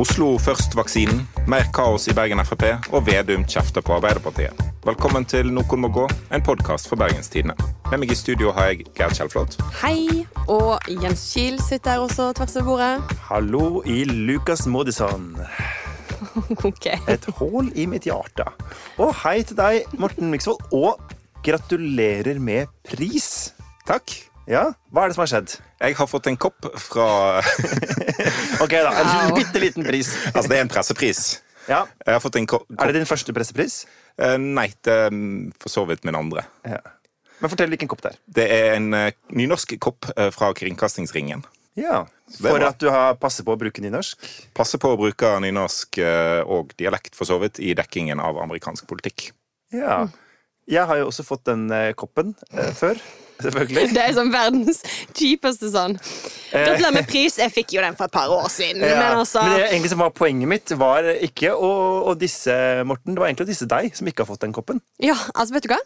Oslo først-vaksinen, mer kaos i Bergen Frp og Vedum kjefter på Arbeiderpartiet. Velkommen til Noen må gå, en podkast for Bergenstidene. Med meg i studio har jeg Gerd Kjellflot. Hei. Og Jens Kiel sitter her også tvers over bordet. Hallo i Lukas Modison. Okay. Et hull i mitt hjerte. Og hei til deg, Morten Miksvold. Og gratulerer med pris. Takk. Ja, hva er det som har skjedd? Jeg har fått en kopp fra Ok, da. En Wow. bitte liten pris. Altså, det er en pressepris. Ja. Jeg har fått en kopp. Er det din første pressepris? Uh, Nei, det er mm, for så vidt min andre. Ja. Men fortell hvilken kopp det er. Det er en uh, nynorsk kopp uh, fra Kringkastingsringen. Ja. For at du har passer på å bruke nynorsk? Passer på å bruke nynorsk og dialekt for så vidt i dekkingen av amerikansk politikk. Ja. Jeg har jo også fått den koppen før. Selvfølgelig. Det er sånn verdens kjipeste sånn. Gratulerer med pris. Jeg fikk jo den for et par år siden. Ja, Men altså men det egentlig som var poenget mitt, var ikke å, å disse Morten. Det var egentlig å disse deg som ikke har fått den koppen. Ja, altså, vet du hva?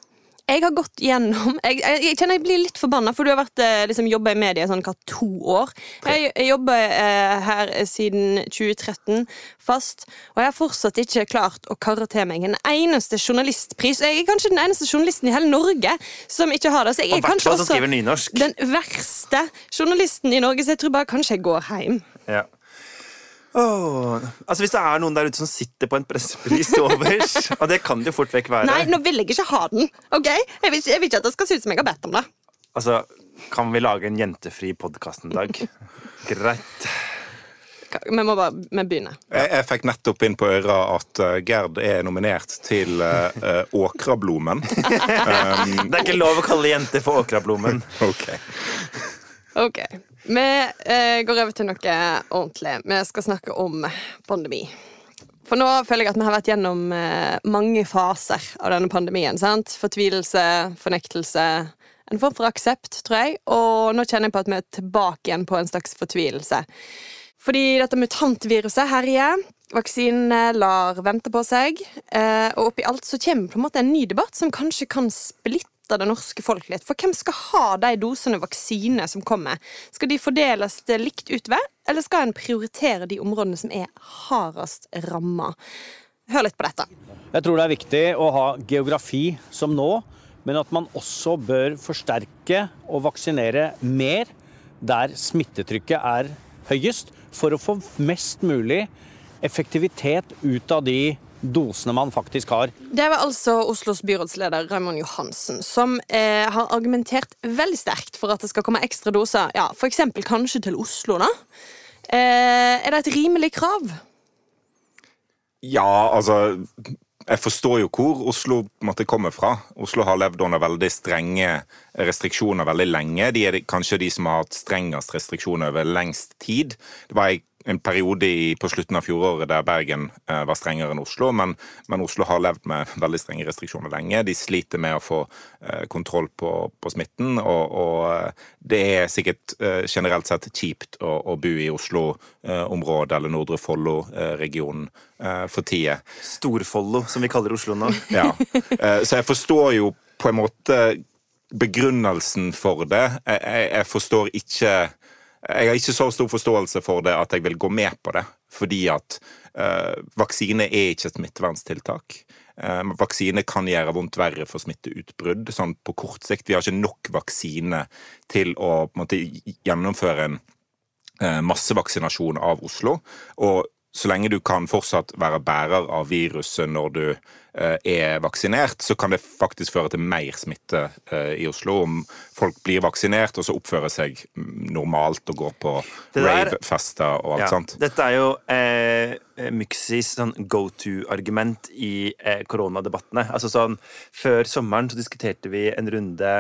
Jeg har gått gjennom Jeg, jeg, jeg kjenner jeg blir litt forbanna, for du har vært eh, liksom, jobba i media sånn hva, to år. Jeg, jeg jobber eh, her siden 2013 fast, og jeg har fortsatt ikke klart å karre til meg en eneste journalistpris. Jeg er kanskje den eneste journalisten i hele Norge som ikke har det. Så jeg er kanskje også den verste journalisten i Norge, så jeg tror bare kanskje jeg går hjem. Ja. Åh, altså Hvis det er noen der ute som sitter på en pressepris til overs, og det kan det jo fort vekk være Nei, nå vil jeg ikke ha den. ok? Jeg vil, jeg vil ikke at det skal se ut som jeg har bedt om det. Altså, Kan vi lage en jentefri podkast en dag? Greit. Vi må bare vi begynner. Jeg, jeg fikk nettopp inn på øra at uh, Gerd er nominert til uh, Åkrablomen. Um, Det er ikke lov å kalle jenter for åkrablommen. ok. Ok. Vi eh, går over til noe ordentlig. Vi skal snakke om pandemi. For nå føler jeg at vi har vært gjennom eh, mange faser av denne pandemien. sant? Fortvilelse, fornektelse, en form for aksept, tror jeg. Og nå kjenner jeg på at vi er tilbake igjen på en slags fortvilelse. Fordi dette mutantviruset herjer. Vaksinene lar vente på seg. eh, Og oppi alt så kommer på en måte en ny debatt som kanskje kan splitte det norske folk litt. For hvem skal ha de dosene vaksine som kommer? Skal de fordeles likt utover, eller skal en prioritere de områdene som er hardest ramma? Hør litt på dette. Jeg tror det er viktig å ha geografi som nå, men at man også bør forsterke og vaksinere mer der smittetrykket er høyest, for å få mest mulig effektivitet ut av de dosene man faktisk har. Det var altså Oslos byrådsleder Raymond Johansen som eh, har argumentert veldig sterkt for at det skal komme ekstra doser. Ja, for eksempel kanskje til Oslo, da. Eh, er det et rimelig krav? Ja, altså Jeg forstår jo hvor Oslo måtte komme fra. Oslo har levd under veldig strenge restriksjoner veldig lenge. De er kanskje de som har hatt strengest restriksjoner over lengst tid. Det var en periode i, på slutten av fjoråret der Bergen eh, var strengere enn Oslo, men, men Oslo har levd med veldig strenge restriksjoner lenge. De sliter med å få eh, kontroll på, på smitten, og, og eh, det er sikkert eh, generelt sett kjipt å, å bo i Oslo-området eller Nordre Follo-regionen eh, for tida. Storfollo, som vi kaller Oslo nå. Ja. Eh, Så jeg forstår jo på en måte begrunnelsen for det. Jeg, jeg, jeg forstår ikke Jeg har ikke så stor forståelse for det at jeg vil gå med på det. Fordi at uh, vaksine er ikke et smitteverntiltak. Eh, vaksine kan gjøre vondt verre for smitteutbrudd. Sånn på kort sikt. Vi har ikke nok vaksine til å måte, gjennomføre en eh, massevaksinasjon av Oslo. Og så lenge du kan fortsatt være bærer av viruset når du eh, er vaksinert, så kan det faktisk føre til mer smitte eh, i Oslo om folk blir vaksinert og så oppfører seg mm, normalt og går på rave-fester og alt Ja, sånt. Dette er jo eh, Myxis sånn go to-argument i eh, koronadebattene. Altså sånn, Før sommeren så diskuterte vi en runde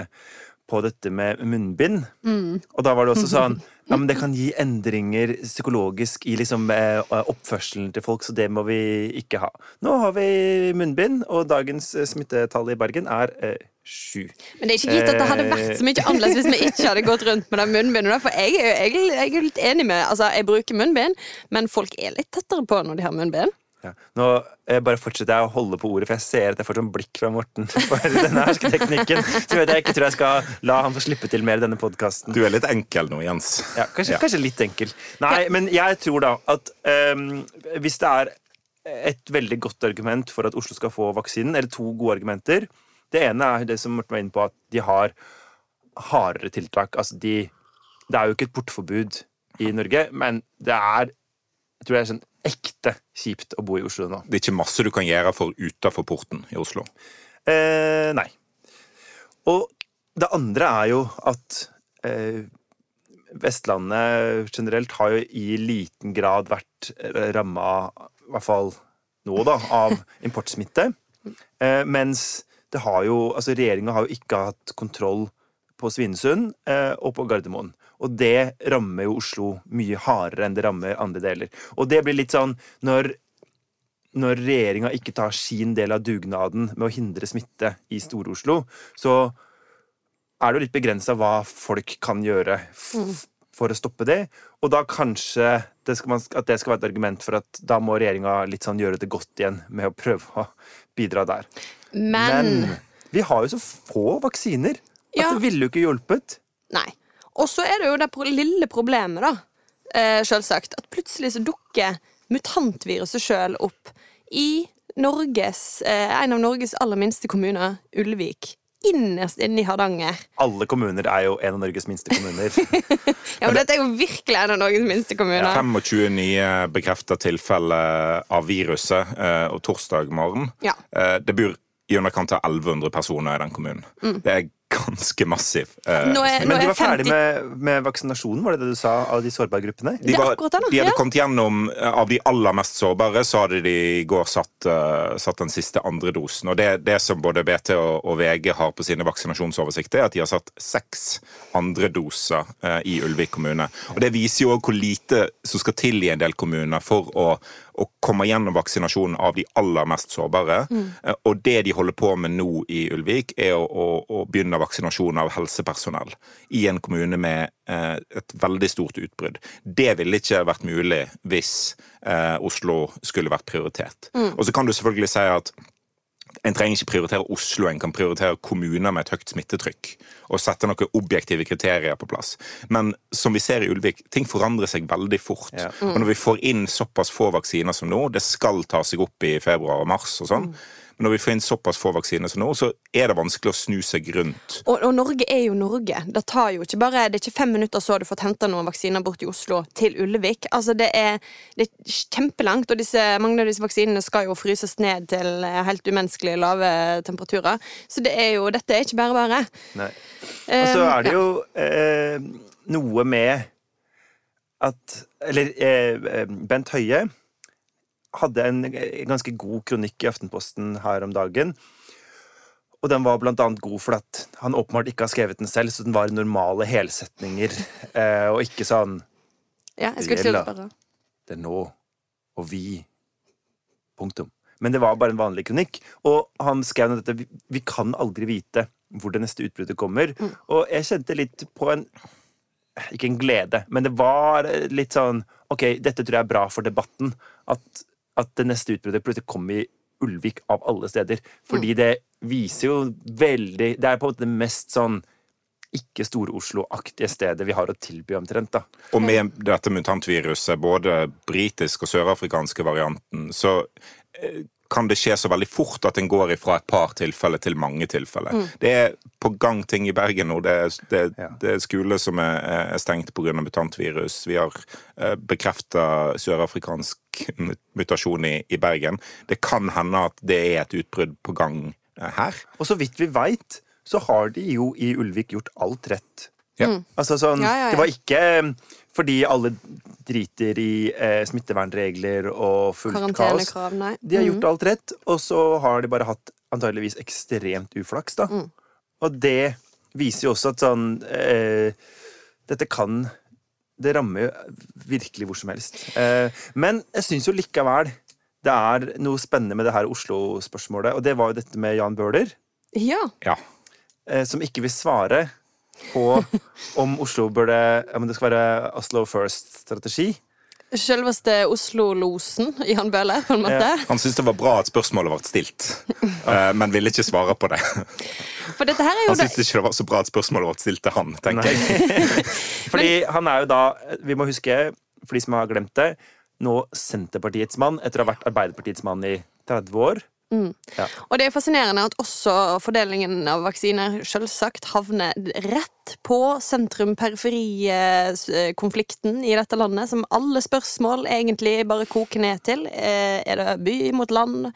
på dette med munnbind. Og da var det også sånn ja, men Det kan gi endringer psykologisk i liksom, eh, oppførselen til folk, så det må vi ikke ha. Nå har vi munnbind, og dagens eh, smittetall i Bergen er eh, sju. Men det er ikke gitt at det hadde vært så mye annerledes hvis vi ikke hadde gått rundt med det munnbindet. For jeg er jo litt enig med Altså, jeg bruker munnbind, men folk er litt tettere på når de har munnbind. Ja. Nå eh, bare fortsetter jeg å holde på ordet, for jeg ser at jeg får sånn blikk fra Morten for denne hersketeknikken. Så vet jeg ikke tror jeg skal la han få slippe til mer i denne podkasten. Du er litt enkel nå, Jens. Ja, kanskje, Ja. kanskje litt enkel. Nei, men jeg tror da at um, hvis det er et veldig godt argument for at Oslo skal få vaksinen, eller to gode argumenter Det ene er det som Morten var inne på, at de har hardere tiltak. Altså de Det er jo ikke et portforbud i Norge, men det er jeg tror det er sånn ekte kjipt å bo i Oslo nå. Det er ikke masse du kan gjøre for utafor porten i Oslo. Eh, nei. Og det andre er jo at eh, Vestlandet generelt har jo i liten grad vært ramma, i hvert fall nå, da, av importsmitte. Eh, mens det har jo Altså, regjeringa har jo ikke hatt kontroll på Svinesund eh, og på Gardermoen. Og det rammer jo Oslo mye hardere enn det rammer andre deler. Og det blir litt sånn når når regjeringa ikke tar sin del av dugnaden med å hindre smitte i Stor-Oslo, så er det jo litt begrensa hva folk kan gjøre for å stoppe det. Og da kanskje det man, at det skal være et argument for at da må regjeringa litt sånn gjøre det godt igjen med å prøve å bidra der. Men, vi har jo så få vaksiner at Ja. det ville jo ikke hjulpet. Nei. Og så er det jo det lille problemet, da, eh, selvsagt, at plutselig så dukker mutantviruset sjøl opp i Norges, eh, en av Norges aller minste kommuner, Ulvik. Innerst inne i Hardanger. Alle kommuner er jo en av Norges minste kommuner. Ja, men Dette er jo virkelig en av Norges minste kommuner. 25 nye bekrefta tilfeller av viruset eh, og torsdag morgen. Ja. Eh, det bor i underkant av 1100 personer i den kommunen. Det er ganske massiv. Eh, Nå er, nå Men de er var ferdig 50 med, med vaksinasjonen, var det det du sa, av de sårbare gruppene? de, Det er var, det, da. de hadde Ja. kommet gjennom eh, Av de aller mest sårbare så hadde de i går satt, uh, satt den siste andre dosen. Og det, det som både BT og, og VG har på sine vaksinasjonsoversikter, er at de har satt seks andre doser uh, i Ulvik kommune. Og Det viser jo òg hvor lite som skal til i en del kommuner for å, å komme gjennom vaksinasjonen av de aller mest sårbare. Mm. og det de holder på med nå i Ulvik, er å, å, å begynne vaksinasjon av helsepersonell i en kommune med eh, et veldig stort utbrudd. Det ville ikke vært mulig hvis eh, Oslo skulle vært prioritert. Og så kan du selvfølgelig si at en trenger ikke prioritere Oslo, en kan prioritere kommuner med et høyt smittetrykk. Og sette noen objektive kriterier på plass. Men som vi ser i Ulvik, ting forandrer seg veldig fort. Ja. Og når vi får inn såpass få vaksiner som nå, det skal ta seg opp i februar og mars og sånn. Men når vi får inn såpass få vaksiner som nå, så er det vanskelig å snu seg rundt. Og, og Norge er jo Norge. Det tar jo ikke bare Det er ikke fem minutter så har du fått henta noen vaksiner bort i Oslo til Ullevik. Altså det er, det er kjempelangt, og disse, mange av disse vaksinene skal jo fryses ned til eh, helt umenneskelig lave temperaturer. Så det er jo, dette er ikke bare bare. Nei. Og så er det jo eh, noe med at Eller eh, eh, Bent Høie hadde en ganske god kronikk i Aftenposten her om dagen. Og den var blant annet god fordi at han åpenbart ikke har skrevet den selv, så den var normale helsetninger, eh, og ikke sånn Ja, jeg skulle til spørre. Det er nå, og vi Punktum. Men det var bare en vanlig kronikk. Og han skrev dette, vi, vi kan aldri vite hvor det neste utbruddet kommer. Og jeg kjente litt på en Ikke en glede, men det var litt sånn Ok, dette tror jeg er bra for debatten. At, at det neste utbruddet plutselig kom i Ulvik av alle steder. Fordi det viser jo veldig Det er på en måte det mest sånn ikke Stor-Oslo-aktige stedet vi har å tilby omtrent. da. Og med dette mutantviruset, både britisk og sørafrikanske varianten, så eh, kan det skje så veldig fort at en går ifra et par tilfeller til mange tilfeller. Det er på gang ting i Bergen nå. Det er, det, Ja. det er skoler som er, er stengt pga. mutantvirus. Vi har eh, bekrefta sørafrikansk mutasjon i, i Bergen. Det kan hende at det er et utbrudd på gang eh, her. Og så vidt vi veit, så har de jo i Ulvik gjort alt rett. Ja. Altså sånn, Ja, ja, ja. Det var ikke eh, fordi alle driter i eh, smittevernregler og fullt kaos. Nei. De har gjort alt rett, og så har de bare hatt antageligvis ekstremt uflaks, da. Mm. Og det viser jo også at sånn eh, Dette kan Det rammer jo virkelig hvor som helst. Eh, men jeg syns jo likevel det er noe spennende med det her Oslo-spørsmålet, og det var jo dette med Jan Bøhler Ja. Ja. eh, som ikke vil svare på om Oslo burde ja, men det skal være Oslo First-strategi. selveste Oslo-losen, Jan Bøhler, på en måte. Han syntes det var bra at spørsmålet ble stilt, eh, men ville ikke svare på det. For dette her er jo Han det syntes ikke det var så bra at spørsmålet ble stilt til han, tenker jeg. Fordi han er jo da, vi må huske, for de som har glemt det, nå Senterpartiets mann etter å ha vært Arbeiderpartiets mann i 30 år. Og det er fascinerende at også fordelingen av vaksiner selvsagt havner rett på sentrum-periferi-konflikten i dette landet, som alle spørsmål egentlig bare koker ned til. Eh, Er det by mot land?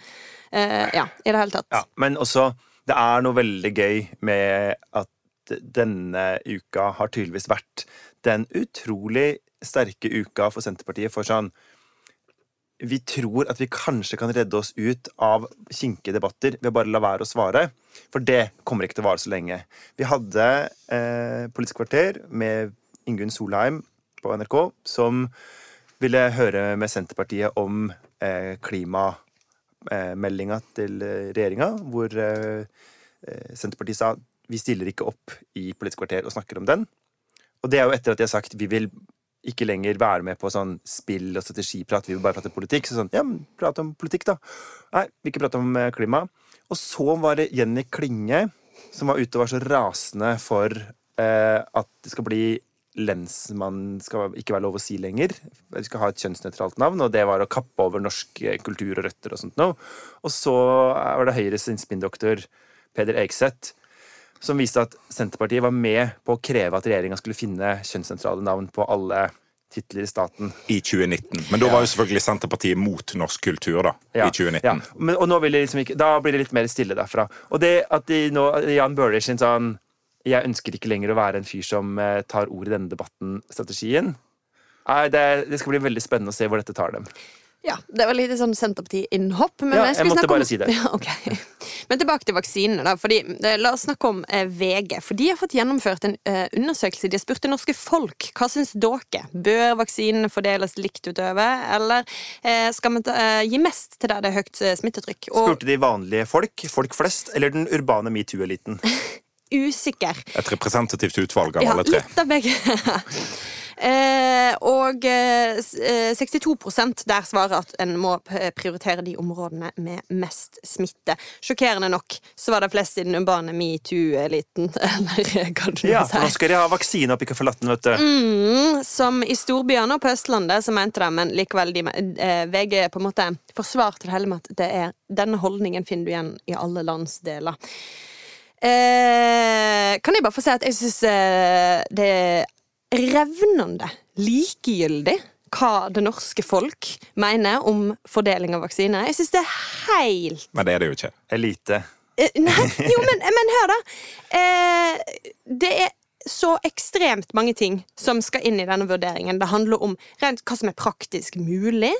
Eh, Ja, i det hele tatt. Ja, men også, det er noe veldig gøy med at denne uka har tydeligvis vært den utrolig sterke uka for Senterpartiet for sånn Vi tror at vi kanskje kan redde oss ut av kinkige debatter ved å bare la være å svare. For det kommer ikke til å vare så lenge. Vi hadde eh, Politisk kvarter med Ingunn Solheim på NRK, som ville høre med Senterpartiet om eh, klimameldinga til regjeringa, hvor eh, eh, Senterpartiet sa vi stiller ikke opp i Politisk kvarter og snakker om den. Og det er jo etter at de har sagt vi vil ikke lenger være med på sånn spill og strategiprat, vi vil bare prate politikk. Så sånn, ja, prate om politikk, da. Nei, vi vil ikke prate om eh, klima. Og så var det Jenny Klinge som var ute og var så rasende for eh, at det skal bli lensmann skal ikke være lov å si lenger. Vi skal ha et kjønnsnøytralt navn, og det var å kappe over norsk eh, kultur og røtter og sånt noe. Og så var det Høyres spinndoktor Peder Eikseth som viste at Senterpartiet var med på å kreve at regjeringa skulle finne kjønnssentrale navn på alle titler i staten. I 2019. Men da var jo selvfølgelig Senterpartiet mot norsk kultur, da. I 2019. Ja. Men, og nå vil de liksom ikke, da blir det litt mer stille derfra. Og det at de nå, Jan Bøhler sin sånn Jeg ønsker ikke lenger å være en fyr som eh, tar ord i denne debatten-strategien. Det, det skal bli veldig spennende å se hvor dette tar dem. Ja, Det var litt sånn Senterparti-innhopp. men Ja, jeg måtte snakke om- bare si det. Ja, okay. Men tilbake til vaksinene. da, fordi, eh, La oss snakke om eh, VG. For de har fått gjennomført en eh, undersøkelse. De har spurt det norske folk. Hva syns dere? Bør vaksinene fordeles likt utover, eller eh, skal man ta, eh, gi mest til der det er høyt eh, smittetrykk? Og Spurte de vanlige folk, folk flest, eller den urbane metoo-eliten? usikker. Et representativt utvalg av Ja, alle tre. litt av begge. Eh, og eh, s- eh, 62 der svarer at en må prioritere de områdene med mest smitte. Sjokkerende nok så var det flest i den urbane metoo-eliten, Ja, for nå skal de ha vaksine oppi kaffelatten, vet du. Mm, som i storbyene og på Østlandet, så mente de, men likevel de, eh, VG på en måte forsvarte det hele med at det er, denne holdningen finner du igjen i alle landsdeler. Eh, kan jeg bare få si at jeg syns eh, det revnende likegyldig hva det norske folk mener om fordeling av vaksiner. Jeg syns det er helt Men det er det jo ikke. Elite. Eh, Nei, jo, men, men hør, da. Eh, det er så ekstremt mange ting som skal inn i denne vurderingen. Det handler om rent hva som er praktisk mulig.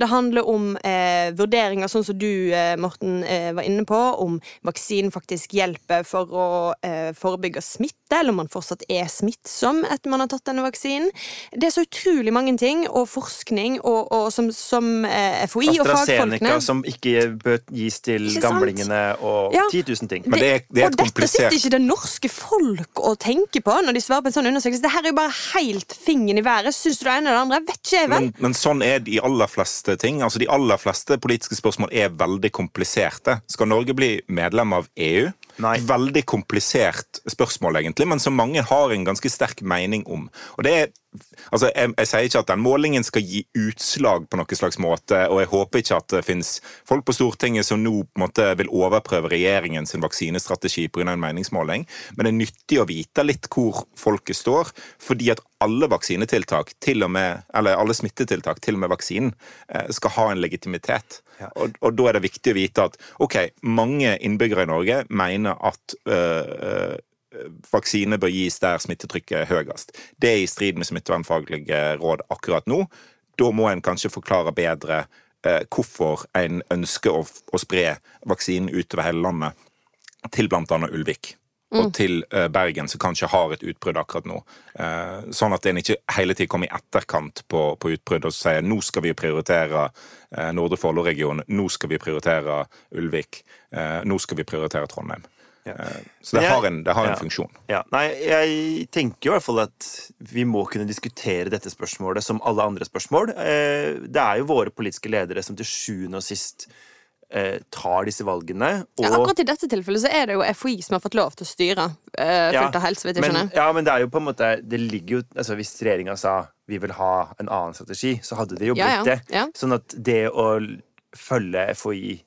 Det handler om eh, vurderinger sånn som du, eh, Morten, eh, var inne på, om vaksinen faktisk hjelper for å eh, forebygge smitte, eller om man fortsatt er smittsom etter man har tatt denne vaksinen. Det er så utrolig mange ting, og forskning, og, og som, som eh, FHI og fagfolkene AstraZeneca som ikke bør gis til Ikke gamlingene, og Ja. 10 000 ting. Men det er- det er et og dette sitter ikke det norske folk og tenker på når de svarer på en sånn undersøkelse. Det her er jo bare helt fingen i været. Syns du det ene eller det andre? Vet ikke jeg, vel? Men, men sånn er de aller fleste ting. Altså De aller fleste politiske spørsmål er veldig kompliserte. Skal Norge bli medlem av EU? Nei. Veldig komplisert spørsmål, egentlig, men som mange har en ganske sterk mening om. Og det er Altså, jeg, jeg sier ikke at den målingen skal gi utslag på noen slags måte, og jeg håper ikke at det finnes folk på Stortinget som nå på en måte vil overprøve regjeringens vaksinestrategi pga. en meningsmåling, men det er nyttig å vite litt hvor folket står, fordi at alle vaksinetiltak, til og med, eller alle smittetiltak, til og med vaksinen, eh, skal ha en legitimitet. Ja. Og, og da er det viktig å vite at ok, mange innbyggere i Norge mener at øh, øh, vaksine bør gis der smittetrykket er høyest. Det er i strid med smittevernfaglige råd akkurat nå. Da må en kanskje forklare bedre eh, hvorfor en ønsker å, å spre vaksinen utover hele landet, til annet Ulvik. Og til eh, Bergen, som kanskje har et utbrudd akkurat nå. Eh, sånn at en ikke hele tiden kommer i etterkant på, på utbrudd og sier nå skal vi prioritere eh, Nordre Follo-regionen, nå skal vi prioritere Ulvik, nå skal vi prioritere Trondheim. Eh, Så det jeg- har en, det har en ja. funksjon. Ja, nei, jeg tenker i hvert fall at vi må kunne diskutere dette spørsmålet som alle andre spørsmål. Eh, Det er jo våre politiske ledere som til sjuende og sist eh, tar disse valgene. Og, Ja, akkurat i dette tilfellet så er det jo FHI som har fått lov til å styre uh, Ja, av helse, vet jeg men, skjønner. ja, men det er jo på en måte Det ligger jo altså Hvis regjeringa sa vi vil ha en annen strategi, så hadde det jo blitt Ja, ja, det. ja. Sånn at det å følge FHI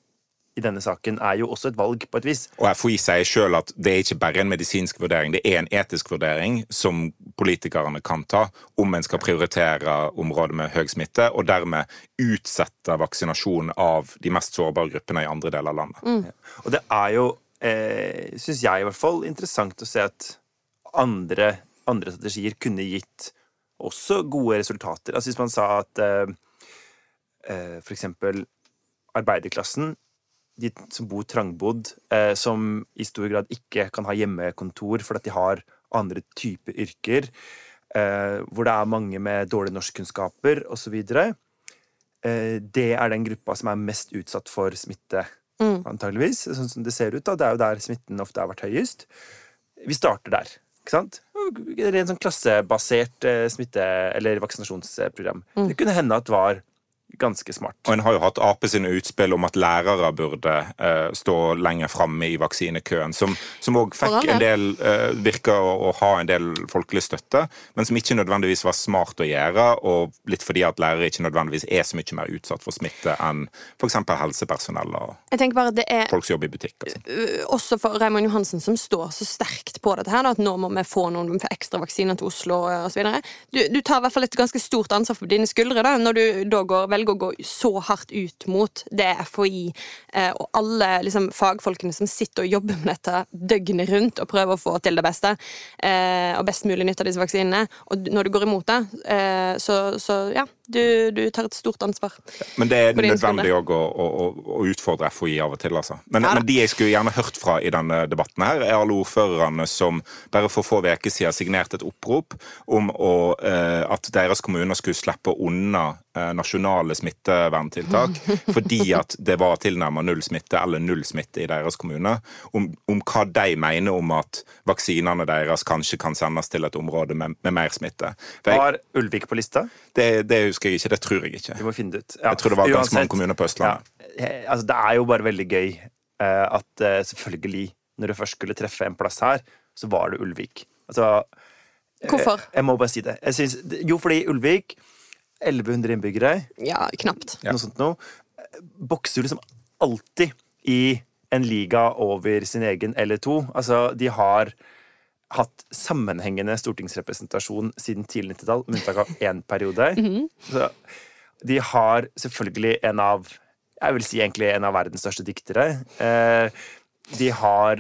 i denne saken er jo også et valg, på et vis. Og FHI sier sjøl at det er ikke bare en medisinsk vurdering, det er en etisk vurdering som politikerne kan ta om en skal prioritere områder med høy smitte, og dermed utsette vaksinasjon av de mest sårbare gruppene i andre deler av landet. Og det er jo, eh, syns jeg i hvert fall, interessant å se at andre, andre strategier kunne gitt også gode resultater. Altså Hvis man sa at eh, f.eks. for eksempel arbeiderklassen, de som bor trangbodd, eh, som i stor grad ikke kan ha hjemmekontor fordi de har andre typer yrker, eh, hvor det er mange med dårlige norskkunnskaper osv. Eh, det er den gruppa som er mest utsatt for smitte, antageligvis. Sånn som det ser ut. da. Det er jo der smitten ofte har vært høyest. Vi starter der. ikke sant? Rent sånn klassebasert eh, smitte- eller vaksinasjonsprogram. Det kunne hende at var ganske smart. Og en har jo hatt Ap sine utspill om at lærere burde uh, stå lenger framme i vaksinekøen, som òg For fikk en del uh, Virka å, å ha en del folkelig støtte, men som ikke nødvendigvis var smart å gjøre, og litt fordi at lærere ikke nødvendigvis er så mye mer utsatt for smitte enn f.eks. helsepersonell og Jeg tenker bare at det er folk som jobber i butikk. Altså. øh, også for Raymond Johansen, som står så sterkt på dette her, da, at nå må vi få noen ekstra vaksiner til Oslo osv. Du, du tar i hvert fall et ganske stort ansvar på dine skuldre da, når du da går, velger å gå så hardt ut mot det FHI eh, og alle liksom, fagfolkene som sitter og jobber med dette døgnet rundt og prøver å få til det beste eh, og best mulig nytte av disse vaksinene. Og når du går imot det, eh, så, så ja, du, du tar et stort ansvar. Men det er nødvendig òg å, å, å, utfordre FHI av og til, altså. Men, Ja men de jeg skulle gjerne hørt fra i denne debatten, her, er alle ordførerne som bare for få uker siden signerte et opprop om å, eh, at deres kommuner skulle slippe unna eh, nasjonale smitteverntiltak fordi at det var tilnærmet null smitte eller null smitte i deres kommune. Om, om hva de mener om at vaksinene deres kanskje kan sendes til et område med, med mer smitte. For jeg, Var Ulvik på lista? det, det husker jeg ikke, det tror jeg ikke. Vi må finne det ut. Ja. Jeg tror det var ganske Uansett, mange kommuner på Østlandet. Ja, eh, altså det er jo bare veldig gøy eh, at eh, selvfølgelig, når du først skulle treffe en plass her, så var det Ulvik. Altså, Hvorfor? jeg må bare si det. Jeg synes, jo, fordi Ulvik, 1100 innbyggere, Ja, knapt. Ja. noe sånt noe, eh, bokser liksom alltid i en liga over sin egen eller to. Altså, de har hatt sammenhengende stortingsrepresentasjon siden tidlig 90-tall, med unntak av én periode. Så de har selvfølgelig en av Jeg vil si egentlig en av verdens største diktere. Eh, de har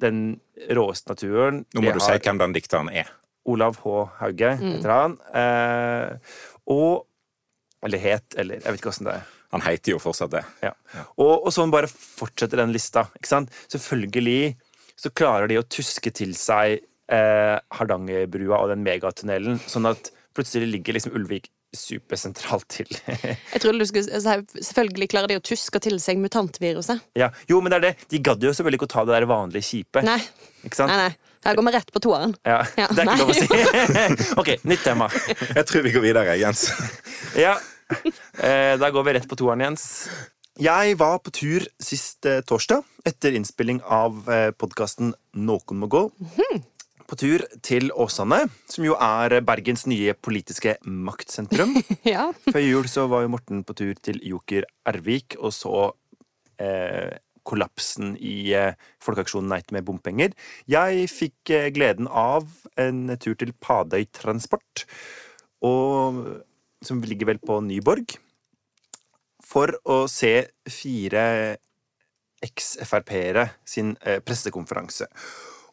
den råeste naturen. Nå De må du si hvem den dikteren er. Olav H. Hauge, heter han. Eh, og Eller het, eller jeg vet ikke åssen det er. Han heter jo fortsatt det. Ja. Og, og sånn bare fortsetter den lista. ikke sant? Selvfølgelig så klarer de å tuske til seg eh, Hardangerbrua og den megatunnelen, sånn at plutselig ligger liksom Ulvik supersentralt til. Jeg trodde du skulle si selvfølgelig klarer de å tuske til seg mutantviruset. ja. Jo, men det er det. De gadd jo selvfølgelig ikke å ta det der vanlige kjipe. Nei, Ikke sant? nei, nei. Her går vi rett på toeren. Ja, Ja, Det er ikke nei. lov å si. ok, nytt tema. Jeg tror vi går videre, Jens. Ja, eh, da går vi rett på toeren, Jens. Jeg var på tur sist eh, torsdag etter innspilling av eh, podkasten Noen må gå. På tur til Åsane, som jo er Bergens nye politiske maktsentrum. Ja. Før jul så var jo Morten på tur til Joker Ervik og så eh, kollapsen i eh, folkeaksjonen Nei til mer bompenger. Jeg fikk eh, gleden av en tur til Padøy Transport, og, som ligger vel på Nyborg, for å se fire eks-Frp-ere sin eh, pressekonferanse.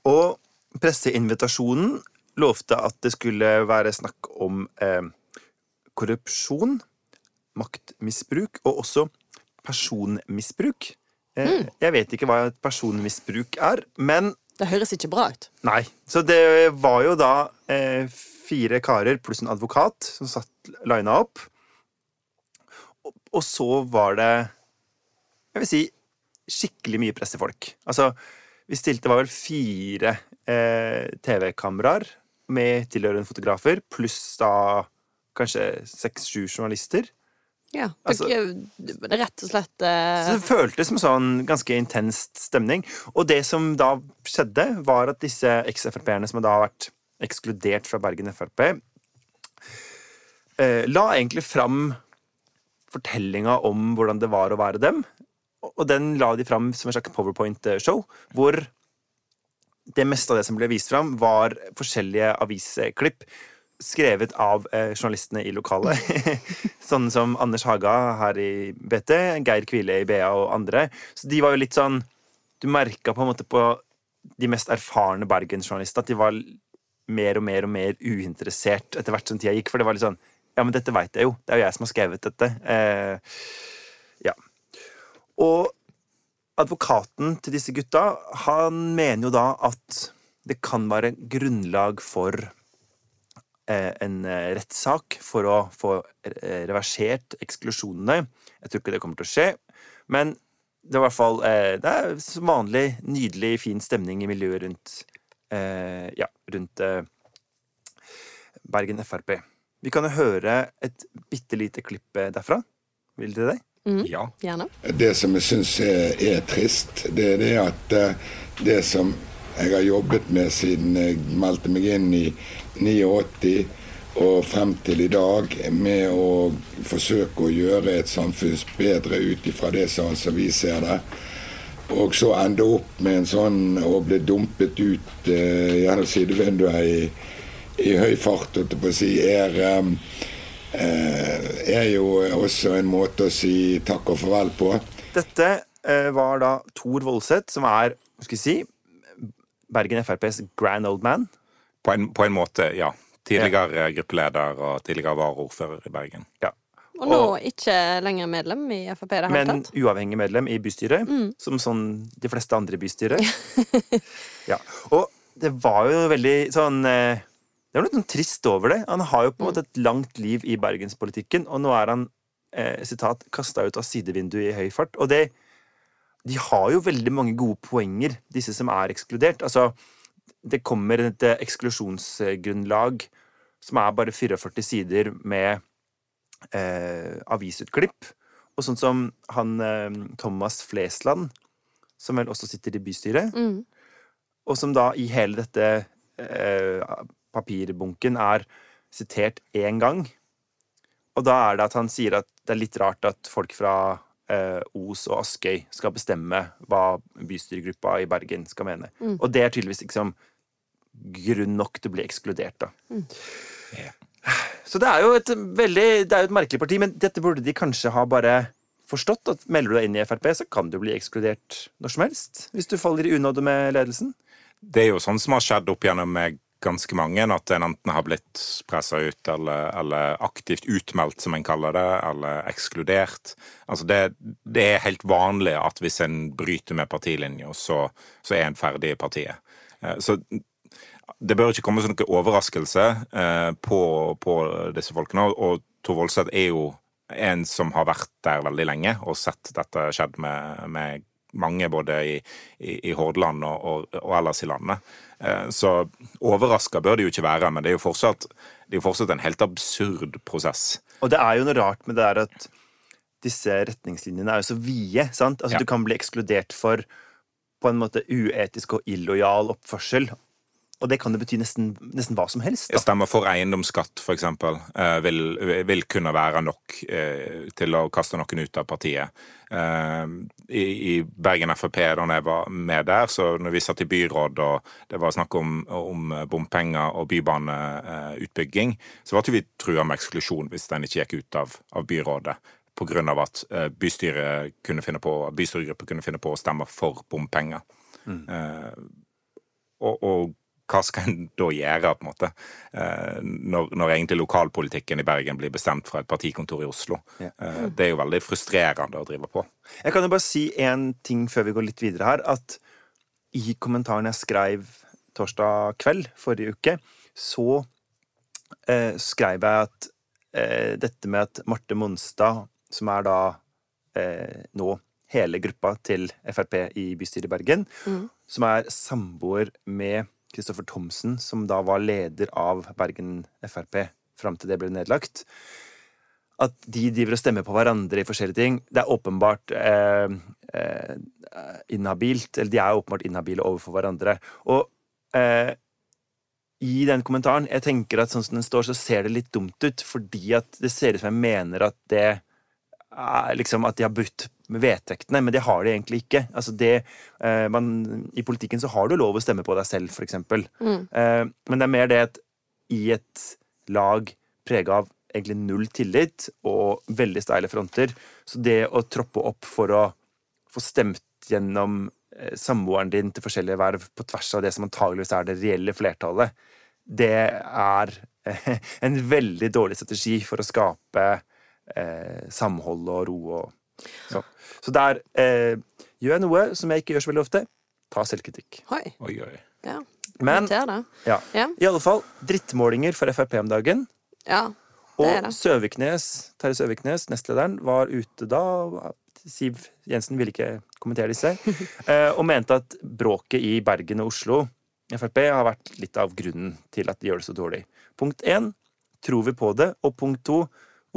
Og presseinvitasjonen lovte at det skulle være snakk om eh, korrupsjon, maktmisbruk og også personmisbruk. Eh, Jeg vet ikke hva et personmisbruk er, men Det høres ikke bra ut. nei. Så det var jo da eh, fire karer pluss en advokat som satt lina opp. Og, og så var det Jeg vil si skikkelig mye pressefolk. Altså Vi stilte var vel fire eh, TV-kameraer med tilhørende fotografer, pluss da kanskje seks-sju journalister. Ja, Altså- dere, rett og slett Så eh, det føltes som sånn ganske intenst stemning. Og det som da skjedde, var at disse eks-Frp-erne som da har vært ekskludert fra Bergen Frp, eh, la egentlig fram fortellinga om hvordan det var å være dem. Og den la de fram som en slags powerpoint-show, hvor det meste av det som ble vist fram, var forskjellige avisklipp skrevet av eh, journalistene i lokalet. Sånne som Anders Haga her i BT, Geir Kvile i BA og andre. Så de var jo litt sånn Du merka på en måte på de mest erfarne bergensjournalistene at de var mer og mer og mer uinteressert etter hvert som tida gikk. For det var litt sånn Ja, men dette veit jeg jo. Det er jo jeg som har skrevet dette. Eh, ja. Og advokaten til disse gutta, han mener jo da at det kan være grunnlag for eh, en eh, rettssak for å få eh, reversert eksklusjonene. Jeg tror ikke det kommer til å skje, men det er i hvert fall Det er som vanlig nydelig, fin stemning i miljøet rundt Ja, rundt Bergen Frp. Vi kan jo høre et bitte lite klipp derfra. Vil dere det? Ja. Gjerne. Det som jeg syns er, er trist, det er det at eh, det som jeg har jobbet med siden jeg meldte meg inn i 89 og frem til i dag, med å forsøke å gjøre et samfunn bedre ut ifra det som altså vi ser det. Og så ende opp med en sånn å bli dumpet ut eh, gjennom sidevinduet i, i høy fart, holdt jeg på å si, er eh, er jo også en måte å si takk og farvel på. Dette eh, var da Tor Voldseth, som er hva skal jeg si, Bergen FrPs grand old man. På en, på en måte, ja. Tidligere gruppeleder og tidligere varaordfører i Bergen. Ja. Og nå ikke lenger medlem i Frp det hele Men tatt. uavhengig medlem i bystyret, som sånn de fleste andre bystyrer. ja. Og det var jo veldig sånn eh, Det er noe sånn trist over det. Han har jo på en måte et langt liv i bergenspolitikken, og nå er han eh, sitat, kasta ut av sidevinduet i høy fart. Og det De har jo veldig mange gode poenger, disse som er ekskludert. Altså, det kommer et eh, eksklusjonsgrunnlag som er bare 44 sider med eh, avisutklipp. Og sånn som han eh, Thomas Flesland, som vel også sitter i bystyret, Mm. og som da i hele dette eh, papirbunken er sitert én gang. Og da er det at han sier at det er litt rart at folk fra eh, Os og Askøy skal bestemme hva bystyregruppa i Bergen skal mene. Mm. Og det er tydeligvis liksom grunn nok til å bli ekskludert, da. Så det er jo et veldig Det er jo et merkelig parti, men dette burde de kanskje ha bare forstått. At melder du deg inn i Frp, så kan du bli ekskludert når som helst. Hvis du faller i unåde med ledelsen. Det er jo sånn som har skjedd opp gjennom med ganske mange, at en enten har blitt pressa ut eller, eller aktivt utmeldt, som en kaller det, eller ekskludert. Altså det, det er helt vanlig at hvis en bryter med partilinja, så, så er en ferdig i partiet. Eh, Så det bør ikke komme som noen overraskelse eh, på, på disse folkene. Og- Tor Voldseth er jo en som har vært der veldig lenge og sett dette skjedd med, med mange både i, i, i Hordaland og, og, og ellers i landet. Eh, Så overraska bør det jo ikke være, men det er jo fortsatt, det er jo fortsatt en helt absurd prosess. Og det er jo noe rart med det der at disse retningslinjene er jo så vide. sant? Altså Ja. Du kan bli ekskludert for på en måte uetisk og illojal oppførsel. Og det kan jo bety nesten, nesten hva som helst. da. Stemmer for eiendomsskatt, eksempel, eh, vil, vil kunne være nok eh, til å kaste noen ut av partiet. Eh, I, I Bergen Frp, da jeg var med der, så når vi satt i byråd og det var snakk om, om bompenger og bybaneutbygging, så var det vi trua med eksklusjon hvis den ikke gikk ut av, av byrådet. Av at eh, bystyret kunne finne på, bystyregruppen kunne finne på å stemme for bompenger. Mm. og, og hva skal en da gjøre, på en måte, eh, når, når egentlig lokalpolitikken i Bergen blir bestemt fra et partikontor i Oslo? Ja. Eh, det er jo veldig frustrerende å drive på. Jeg kan jo bare si én ting før vi går litt videre her. At i kommentaren jeg skrev torsdag kveld forrige uke, så eh, skrev jeg at eh, dette med at Marte Monstad, som er da eh, nå hele gruppa til Frp i bystyret i Bergen, som er samboer med Kristoffer Thomsen, som da var leder av Bergen Frp fram til det ble nedlagt. At de driver og stemmer på hverandre i forskjellige ting. Det er åpenbart eh, eh, inhabilt. Eller de er åpenbart inhabile overfor hverandre. Og eh, i den kommentaren Jeg tenker at sånn som den står, så ser det litt dumt ut, fordi at det ser ut som jeg mener at det liksom At de har brutt vedtektene, men det har de egentlig ikke. Altså det, eh, man, I politikken så har du lov å stemme på deg selv, for eksempel. Eh, men det er mer det at i et lag prega av egentlig null tillit og veldig steile fronter, så det å troppe opp for å få stemt gjennom eh, samboeren din til forskjellige verv på tvers av det som antageligvis er det reelle flertallet, det er en veldig dårlig strategi for å skape eh, samhold og ro og så. Så der eh, gjør jeg noe som jeg ikke gjør så veldig ofte. Ta selvkritikk. Oi. Oi, oi. Ja. Men ja. Ja. i alle fall drittmålinger for Frp om dagen. Ja, det er Og det. Søviknes, Terje Søviknes, nestlederen, var ute da. Siv Jensen ville ikke kommentere disse. eh, Og mente at bråket i Bergen og Oslo Frp har vært litt av grunnen til at de gjør det så dårlig. Punkt én tror vi på det? Og punkt to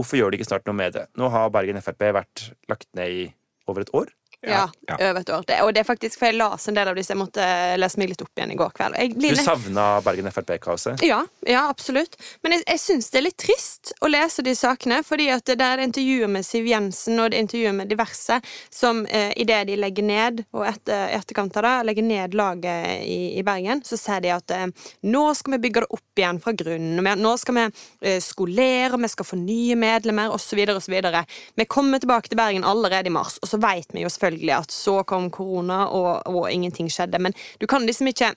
hvorfor gjør de ikke snart noe med det? Nå har Bergen Frp vært lagt ned i over et år. Ja, Ja. over et år. Det, og det er faktisk, for jeg las en del av disse. Jeg måtte lese meg litt opp igjen i går kveld. Jeg Du blir litt- savna Bergen Frp-kaoset? Ja, ja, absolutt. Men jeg, jeg syns det er litt trist å lese de sakene, fordi at det der er intervjuer med Siv Jensen og det intervjuet med diverse som eh, idet de legger ned, og etter, etterkant av det, legger ned laget i, i Bergen, så sier de at eh, nå skal vi bygge det opp igjen fra grunnen. og vi- Nå skal vi eh, skolere, vi skal få nye medlemmer, osv., osv. Vi kommer tilbake til Bergen allerede i mars, og så vet vi jo selvfølgelig at så kom korona, og, og ingenting skjedde. Men du kan liksom ikke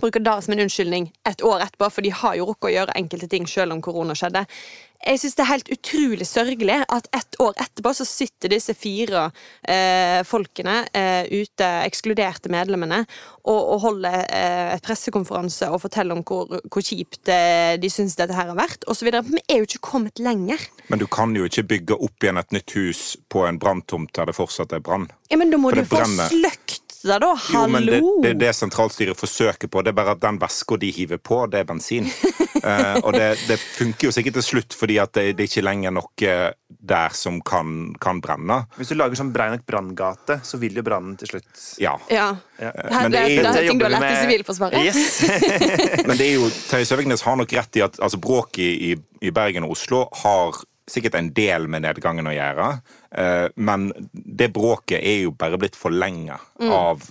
bruker det som en unnskyldning et år etterpå, for de har jo rukket å gjøre enkelte ting selv om korona skjedde. Jeg synes det er helt utrolig sørgelig at ett år etterpå så sitter disse fire eh, folkene eh, ute, ekskluderte medlemmene, og, og holder eh, et pressekonferanse og forteller om hvor, hvor kjipt eh, de syns dette her har vært, osv. Vi er jo ikke kommet lenger. Men du kan jo ikke bygge opp igjen et nytt hus på en branntomt der det fortsatt er brann. Ja, Men da må For du få brenner. Det, da. Jo, men det, det er det sentralstyret forsøker på. Det er bare at den veska de hiver på, det er bensin. uh, og det, det funker jo sikkert til slutt, fordi at det, det er ikke lenger noe der som kan, kan brenne. Hvis du lager sånn brei nok branngate, så vil jo brannen til slutt Ja. Ja. Ja. Her, Men det det, er er ting du har lært i Sivilforsvaret. Yes. Men det er jo, Terje Søviknes har nok rett i at altså, bråket i, i Bergen og Oslo har sikkert en del med nedgangen å gjøre. Eh, men det bråket er jo bare blitt forlenga av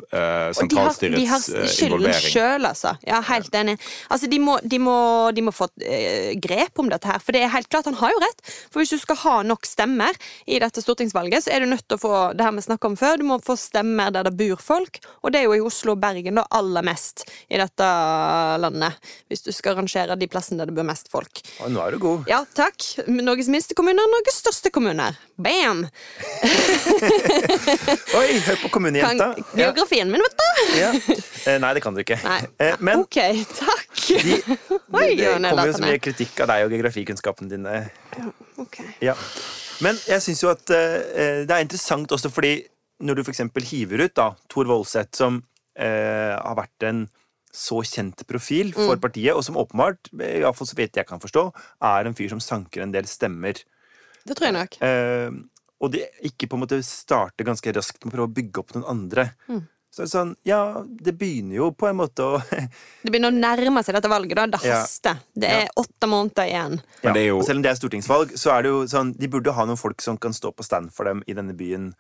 sentralstyrets involvering. Og de har, de har eh, skylden sjøl, altså. Ja, helt enig. Altså, de må, de må, de må få eh, grep om dette her, for det er helt klart, han har jo rett. For hvis du skal ha nok stemmer i dette stortingsvalget, så er du nødt til å få det her vi snakka om før, du må få stemmer der det bor folk, og det er jo i Oslo og Bergen da aller mest i dette landet. Hvis du skal rangere de plassene der det bor mest folk. Å, nå er du god. Ja, takk. Norges minste kommuner, Norges største kommuner. Bam! Oi, hør på Kan kommunejenta. Ja. geografien min, vet du. Ja. Eh, Nei, det kan du ikke. Eh, Men OK, takk. de, Oi, det, kommer jo så mye kritikk av deg og geografikunnskapene dine. Ok. Ja. Men jeg syns jo at eh, det er interessant også fordi når du f.eks. hiver ut da, Tor Voldseth, som eh, har vært en så kjent profil for Mm. partiet, og som åpenbart, i hvert fall så vidt jeg kan forstå, er en fyr som sanker en del stemmer. Det tror jeg nok. Eh, og de ikke på en måte starter ganske raskt med å prøve å bygge opp noen andre. Mm. Så er det sånn, ja, det begynner jo på en måte å Det begynner å nærme seg dette valget. da. Det Ja. Det er åtte måneder igjen. Men det er jo Og selv om det er stortingsvalg, så er det jo sånn De burde ha noen folk som kan stå på stand for dem i denne byen.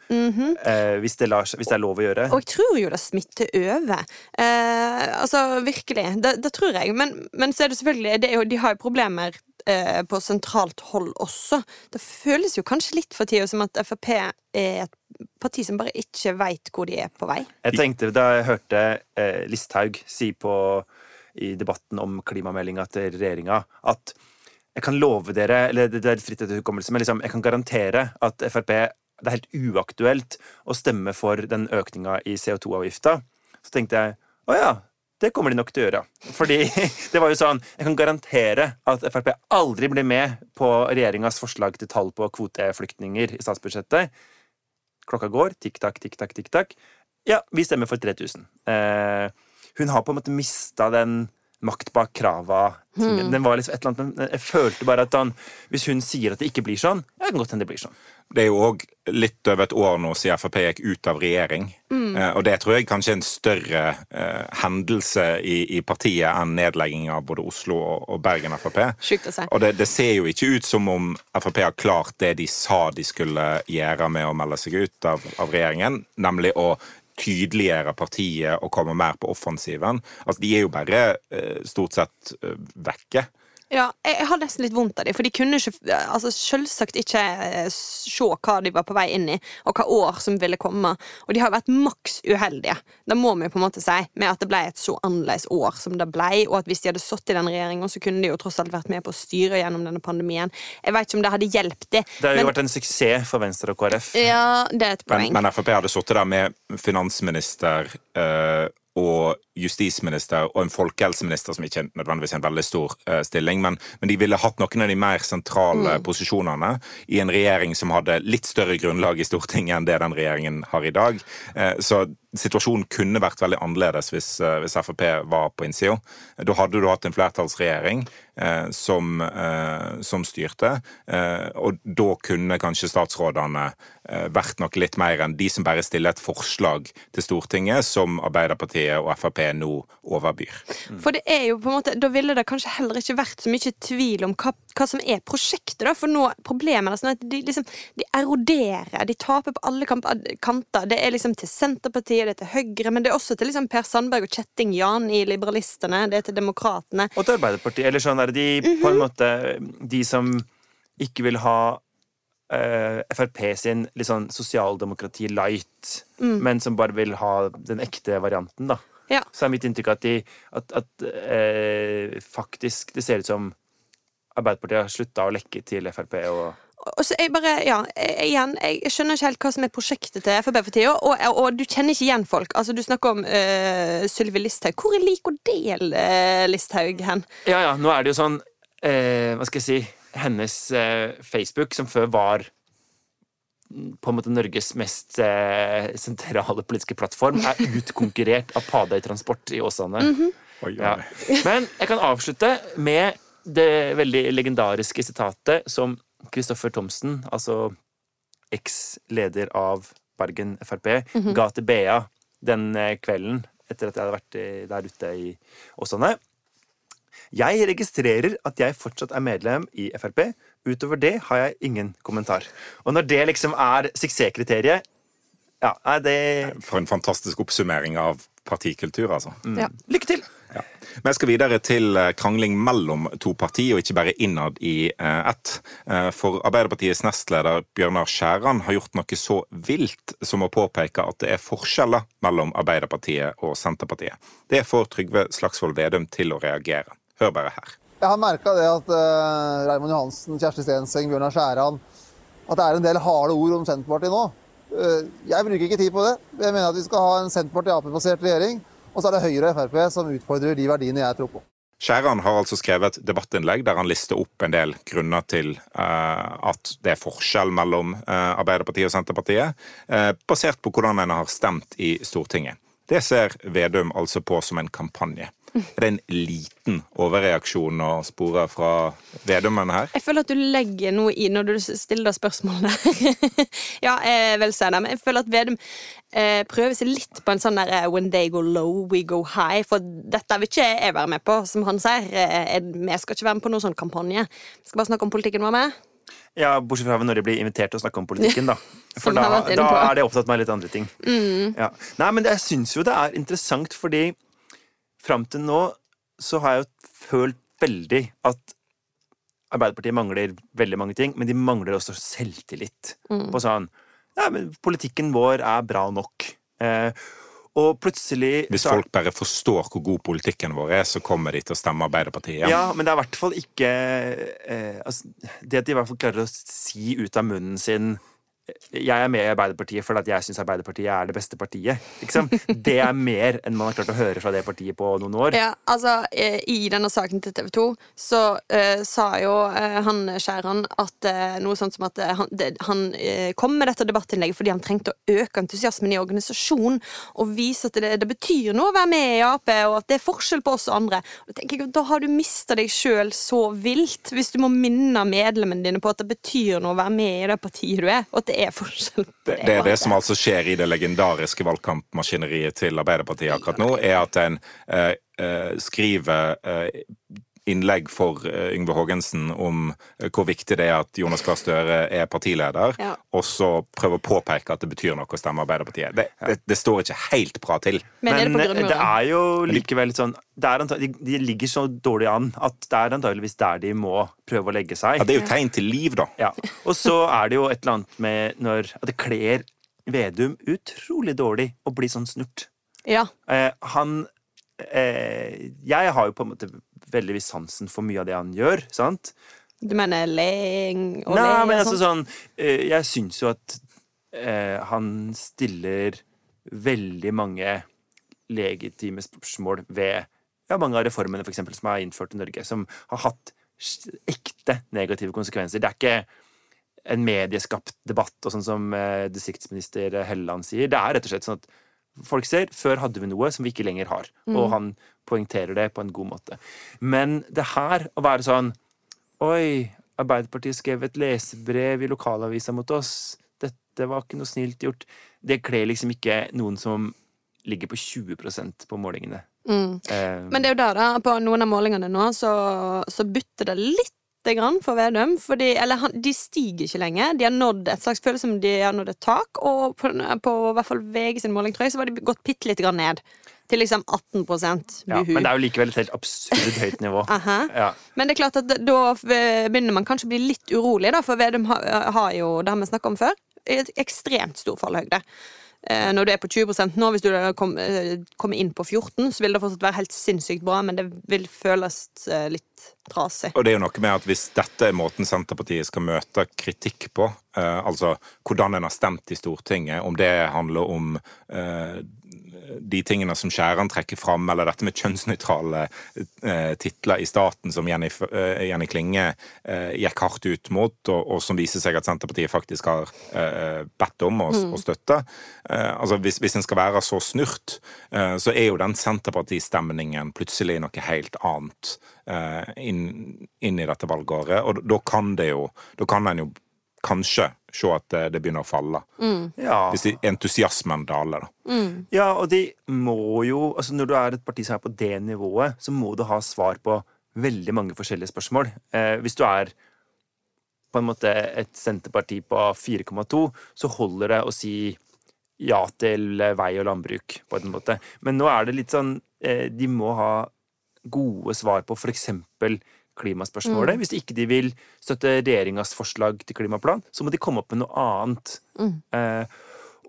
eh, hvis, det lar, hvis det er lov å gjøre. Og jeg tror jo det smitter over. Eh, altså, virkelig. Det, det tror jeg. Men, men så er det selvfølgelig det er jo, De har jo problemer eh, på sentralt hold også. Det føles jo kanskje litt for tida som at Frp er et parti som bare ikke veit hvor de er på vei. Jeg tenkte da jeg hørte eh, Listhaug si på i debatten om klimameldinga til regjeringa at jeg kan love dere, eller det er fritt etter hukommelse, men liksom, jeg kan garantere at Frp det er helt uaktuelt å stemme for den økninga i CO2-avgifta. Så tenkte jeg å ja, det kommer de nok til å gjøre. Fordi det var jo sånn Jeg kan garantere at Frp aldri blir med på regjeringas forslag til tall på kvoteflyktninger i statsbudsjettet. Klokka går, tikk-takk, tikk-takk, tikk-takk. Ja, vi stemmer for 3000. Eh, hun har på en måte mista den makt bak krava. Den var liksom et eller annet, men Jeg følte bare at han, hvis hun sier at det ikke blir sånn, ja, det kan godt hende det blir sånn. Det er jo òg litt over et år nå siden Frp gikk ut av regjering. Eh, og det tror jeg kanskje er en større eh, hendelse i, i partiet enn nedlegging av både Oslo og, og Bergen Frp. Og det, det ser jo ikke ut som om Frp har klart det de sa de skulle gjøre med å melde seg ut av, av regjeringen, nemlig å tydeliggjøre partiet og komme mer på offensiven. Altså, De er jo bare eh, stort sett eh, vekke. Ja, jeg, jeg har nesten litt vondt av dem, for de kunne ikke, altså, selvsagt ikke eh, se hva de var på vei inn i, og hva år som ville komme. Og de har vært maks uheldige, det må vi på en måte si, med at det ble et så annerledes år som det ble, og at hvis de hadde sittet i den regjeringen, så kunne de jo tross alt vært med på å styre gjennom denne pandemien. Jeg vet ikke om det hadde hjulpet de. Det har jo men- vært en suksess for Venstre og KrF. Ja, det er et poeng. men Frp hadde sittet der med finansminister eh, og justisminister og en folkehelseminister, som ikke er nødvendigvis en veldig stor uh, stilling, men, men de ville hatt noen av de mer sentrale posisjonene i en regjering som hadde litt større grunnlag i Stortinget enn det den regjeringen har i dag. Uh, så situasjonen kunne vært veldig annerledes hvis, eh, hvis Frp var på innsida. Da hadde du hatt en flertallsregjering eh, som, eh, som styrte, eh, og da kunne kanskje statsrådene eh, vært noe litt mer enn de som bare stiller et forslag til Stortinget, som Arbeiderpartiet og Frp nå overbyr. For det er jo på en måte, Da ville det kanskje heller ikke vært så mye tvil om hva, hva som er prosjektet. da, For nå problemet er sånn at de, liksom, de eroderer. De taper på alle kanter. Det er liksom til Senterpartiet, det er til Høyre, men det er også til liksom Per Sandberg og Kjetting Jan i Liberalistene. Det er til Demokratene. Og til Arbeiderpartiet. Eller sånn er de på en måte De som ikke vil ha uh, Frp sin litt sånn sosialdemokrati light, men som bare vil ha den ekte varianten, da. Ja. Så er mitt inntrykk at de at, at uh, faktisk det ser ut som Arbeiderpartiet har slutta å lekke til Frp og Og så jeg bare, ja, jeg- igjen, jeg skjønner ikke helt hva som er prosjektet til Frp for tida, og, og du kjenner ikke igjen folk. Altså, Du snakker om uh, Sylvi Listhaug. Hvor er lik og del uh, Listhaug hen? Ja, ja, nå er det jo sånn eh, Hva skal jeg si Hennes eh, Facebook, som før var mm, på en måte Norges mest sentrale politiske plattform, er utkonkurrert av Padøy Transport i Åsane. Oi, ja. Men jeg kan avslutte med det veldig legendariske sitatet som Kristoffer Thomsen, altså eks-leder av Bergen Frp, ga til BA den eh, kvelden etter at jeg hadde vært eh, der ute i Åsane. Jeg registrerer at jeg fortsatt er medlem i Frp. Utover det har jeg ingen kommentar. Og når det liksom er suksesskriteriet Ja, det For en fantastisk oppsummering av partikultur, altså. Ja. Lykke til! Ja. Vi skal videre til eh, krangling mellom to partier, og ikke bare innad i eh, ett. Eh, For Arbeiderpartiets nestleder Bjørnar Skjæran har gjort noe så vilt som å påpeke at det er forskjeller mellom Arbeiderpartiet og Senterpartiet. Det får Trygve Slagsvold Vedum til å reagere. Hør bare her. Jeg har merka det at uh, Raymond Johansen, Kjersti Stenseng, Bjørnar Skjæran At det er en del harde ord om Senterpartiet nå. Uh, jeg bruker ikke tid på det. Jeg mener at vi skal ha en Senterparti-Ap-basert regjering. Og så er det Høyre og Frp som utfordrer de verdiene jeg tror på. Skjæran har altså skrevet et debattinnlegg der han lister opp en del grunner til eh, at det er forskjell mellom eh, Arbeiderpartiet og Senterpartiet, eh, basert på hvordan en har stemt i Stortinget. Det ser Vedum altså på som en kampanje. Er det en liten overreaksjon å spore fra Vedumen her? Jeg føler at du legger noe i når du stiller det spørsmålet ja, jeg vil si det, men jeg føler at Vedum eh, prøve seg litt på en sånn der eh, When they go low, we go high. For dette vil ikke jeg være med på, som han sier. Eh, Vi skal ikke være med på noen sånn kampanje. Vi skal bare snakke om politikken vår med. Ja, Bortsett fra når de blir invitert til å snakke om politikken, da. For da, da er de opptatt med litt andre ting. Ja. Nei, men jeg syns jo det er interessant, fordi fram til nå så har jeg jo følt veldig at Arbeiderpartiet mangler veldig mange ting, men de mangler også selvtillit. På sånn Ja, men politikken vår er bra nok. Eh, og plutselig Hvis folk bare forstår hvor god politikken vår er, så kommer de til å stemme Arbeiderpartiet igjen. Ja, men det er i hvert fall ikke eh, altså, Det at de i hvert fall klarer å si ut av munnen sin jeg er med i Arbeiderpartiet fordi jeg syns Arbeiderpartiet er det beste partiet. Liksom. Det er mer enn man har klart å høre fra det partiet på noen år. Ja, altså, eh, I denne saken til TV 2 så uh, sa jo uh, han Skjæran at uh, noe sånt som at han, det, han kom med dette debattinnlegget fordi han trengte å øke entusiasmen i organisasjonen og vise at det, det betyr noe å være med i Ap, og at det er forskjell på oss og andre. Og tenker jeg, Da har du mista deg sjøl så vilt, hvis du må minne medlemmene dine på at det betyr noe å være med i det partiet du er, og at det er forskjell på Det, det er det som altså skjer i det legendariske valgkampmaskineriet til Arbeiderpartiet akkurat nå, er at en eh, eh, skriver eh, innlegg for eh, Yngve Haagensen om eh, hvor viktig det er at Jonas Gahr Støre er partileder, Ja. og så prøve å påpeke at det betyr noe å stemme Arbeiderpartiet. Det, det, det står ikke helt bra til. Men, er det eh, det er jo likevel sånn det er de, de ligger så dårlig an at det er antageligvis der de må prøve å legge seg. Ja, det er jo tegn til liv, da. Ja. Og så er det jo et eller annet med når at det kler Vedum utrolig dårlig å bli sånn snurt. Ja. Eh, han eh, Jeg har jo på en måte veldig viss sansen for mye av det han gjør, sant? Du mener leing og Nei, men altså sånn? eh, Jeg syns jo at eh, han stiller veldig mange legitime spørsmål ved ja, mange av reformene for eksempel, som er innført i Norge, som har hatt ekte negative konsekvenser. Det er ikke en medieskapt debatt, og sånn som eh, distriktsminister Helleland sier. Det er rett og slett sånn at folk ser før hadde vi noe som vi ikke lenger har. Og han poengterer det på en god måte. Men det her å være sånn Oi, Arbeiderpartiet skrev et lesebrev i lokalavisa mot oss. Dette var ikke noe snilt gjort. Det kler liksom ikke noen som ligger på 20% på målingene. Mm. Eh, Men det er jo der, da. På noen av målingene nå så, så butter det litt for Vedum. Fordi, eller han, de stiger ikke lenger. De har nådd et slags følelse som de har nådd et tak. Og på, på hvert fall VG sin måling, tror jeg, så var de gått bitte litt grann ned. Til liksom 18 buhu. ja, men det er jo likevel et helt absurd høyt nivå. Aha. Ja. Men det er klart at da begynner man kanskje å bli litt urolig, da, for Vedum har, har jo, det har vi snakka om før, et ekstremt stor fallhøyde. Eh, Når du er på 20 nå, hvis du eh, kommer inn på 14, så vil det fortsatt være helt sinnssykt bra, men det vil føles eh, litt trasig. Og det er jo noe med at hvis dette er måten Senterpartiet skal møte kritikk på, eh, altså hvordan en har stemt i Stortinget, om det handler om eh, de tingene som Skjæran trekker fram, eller dette med kjønnsnøytrale eh, titler i staten, som Jenny, eh, Jenny Klinge eh, gikk hardt ut mot, og, og som viser seg at Senterpartiet faktisk har eh, bedt om å, å støtte. Eh, altså hvis, hvis en skal være så snurt, eh, så er jo den Senterpartistemningen plutselig noe helt annet inn, inn i dette valgåret, og da kan det jo Da kan en jo kanskje se at det, det begynner å falle. Ja. Hvis de- entusiasmen daler, da. ja, og de må jo altså Når du er et parti som er på det nivået, så må du ha svar på veldig mange forskjellige spørsmål. Eh, hvis du er på en måte et Senterparti på 4,2, så holder det å si ja til eh, vei og landbruk, på en måte. Men nå er det litt sånn eh, De må ha gode svar på for eksempel klimaspørsmålet. Hvis ikke de vil støtte regjeringas forslag til klimaplan, så må de komme opp med noe annet. Eh,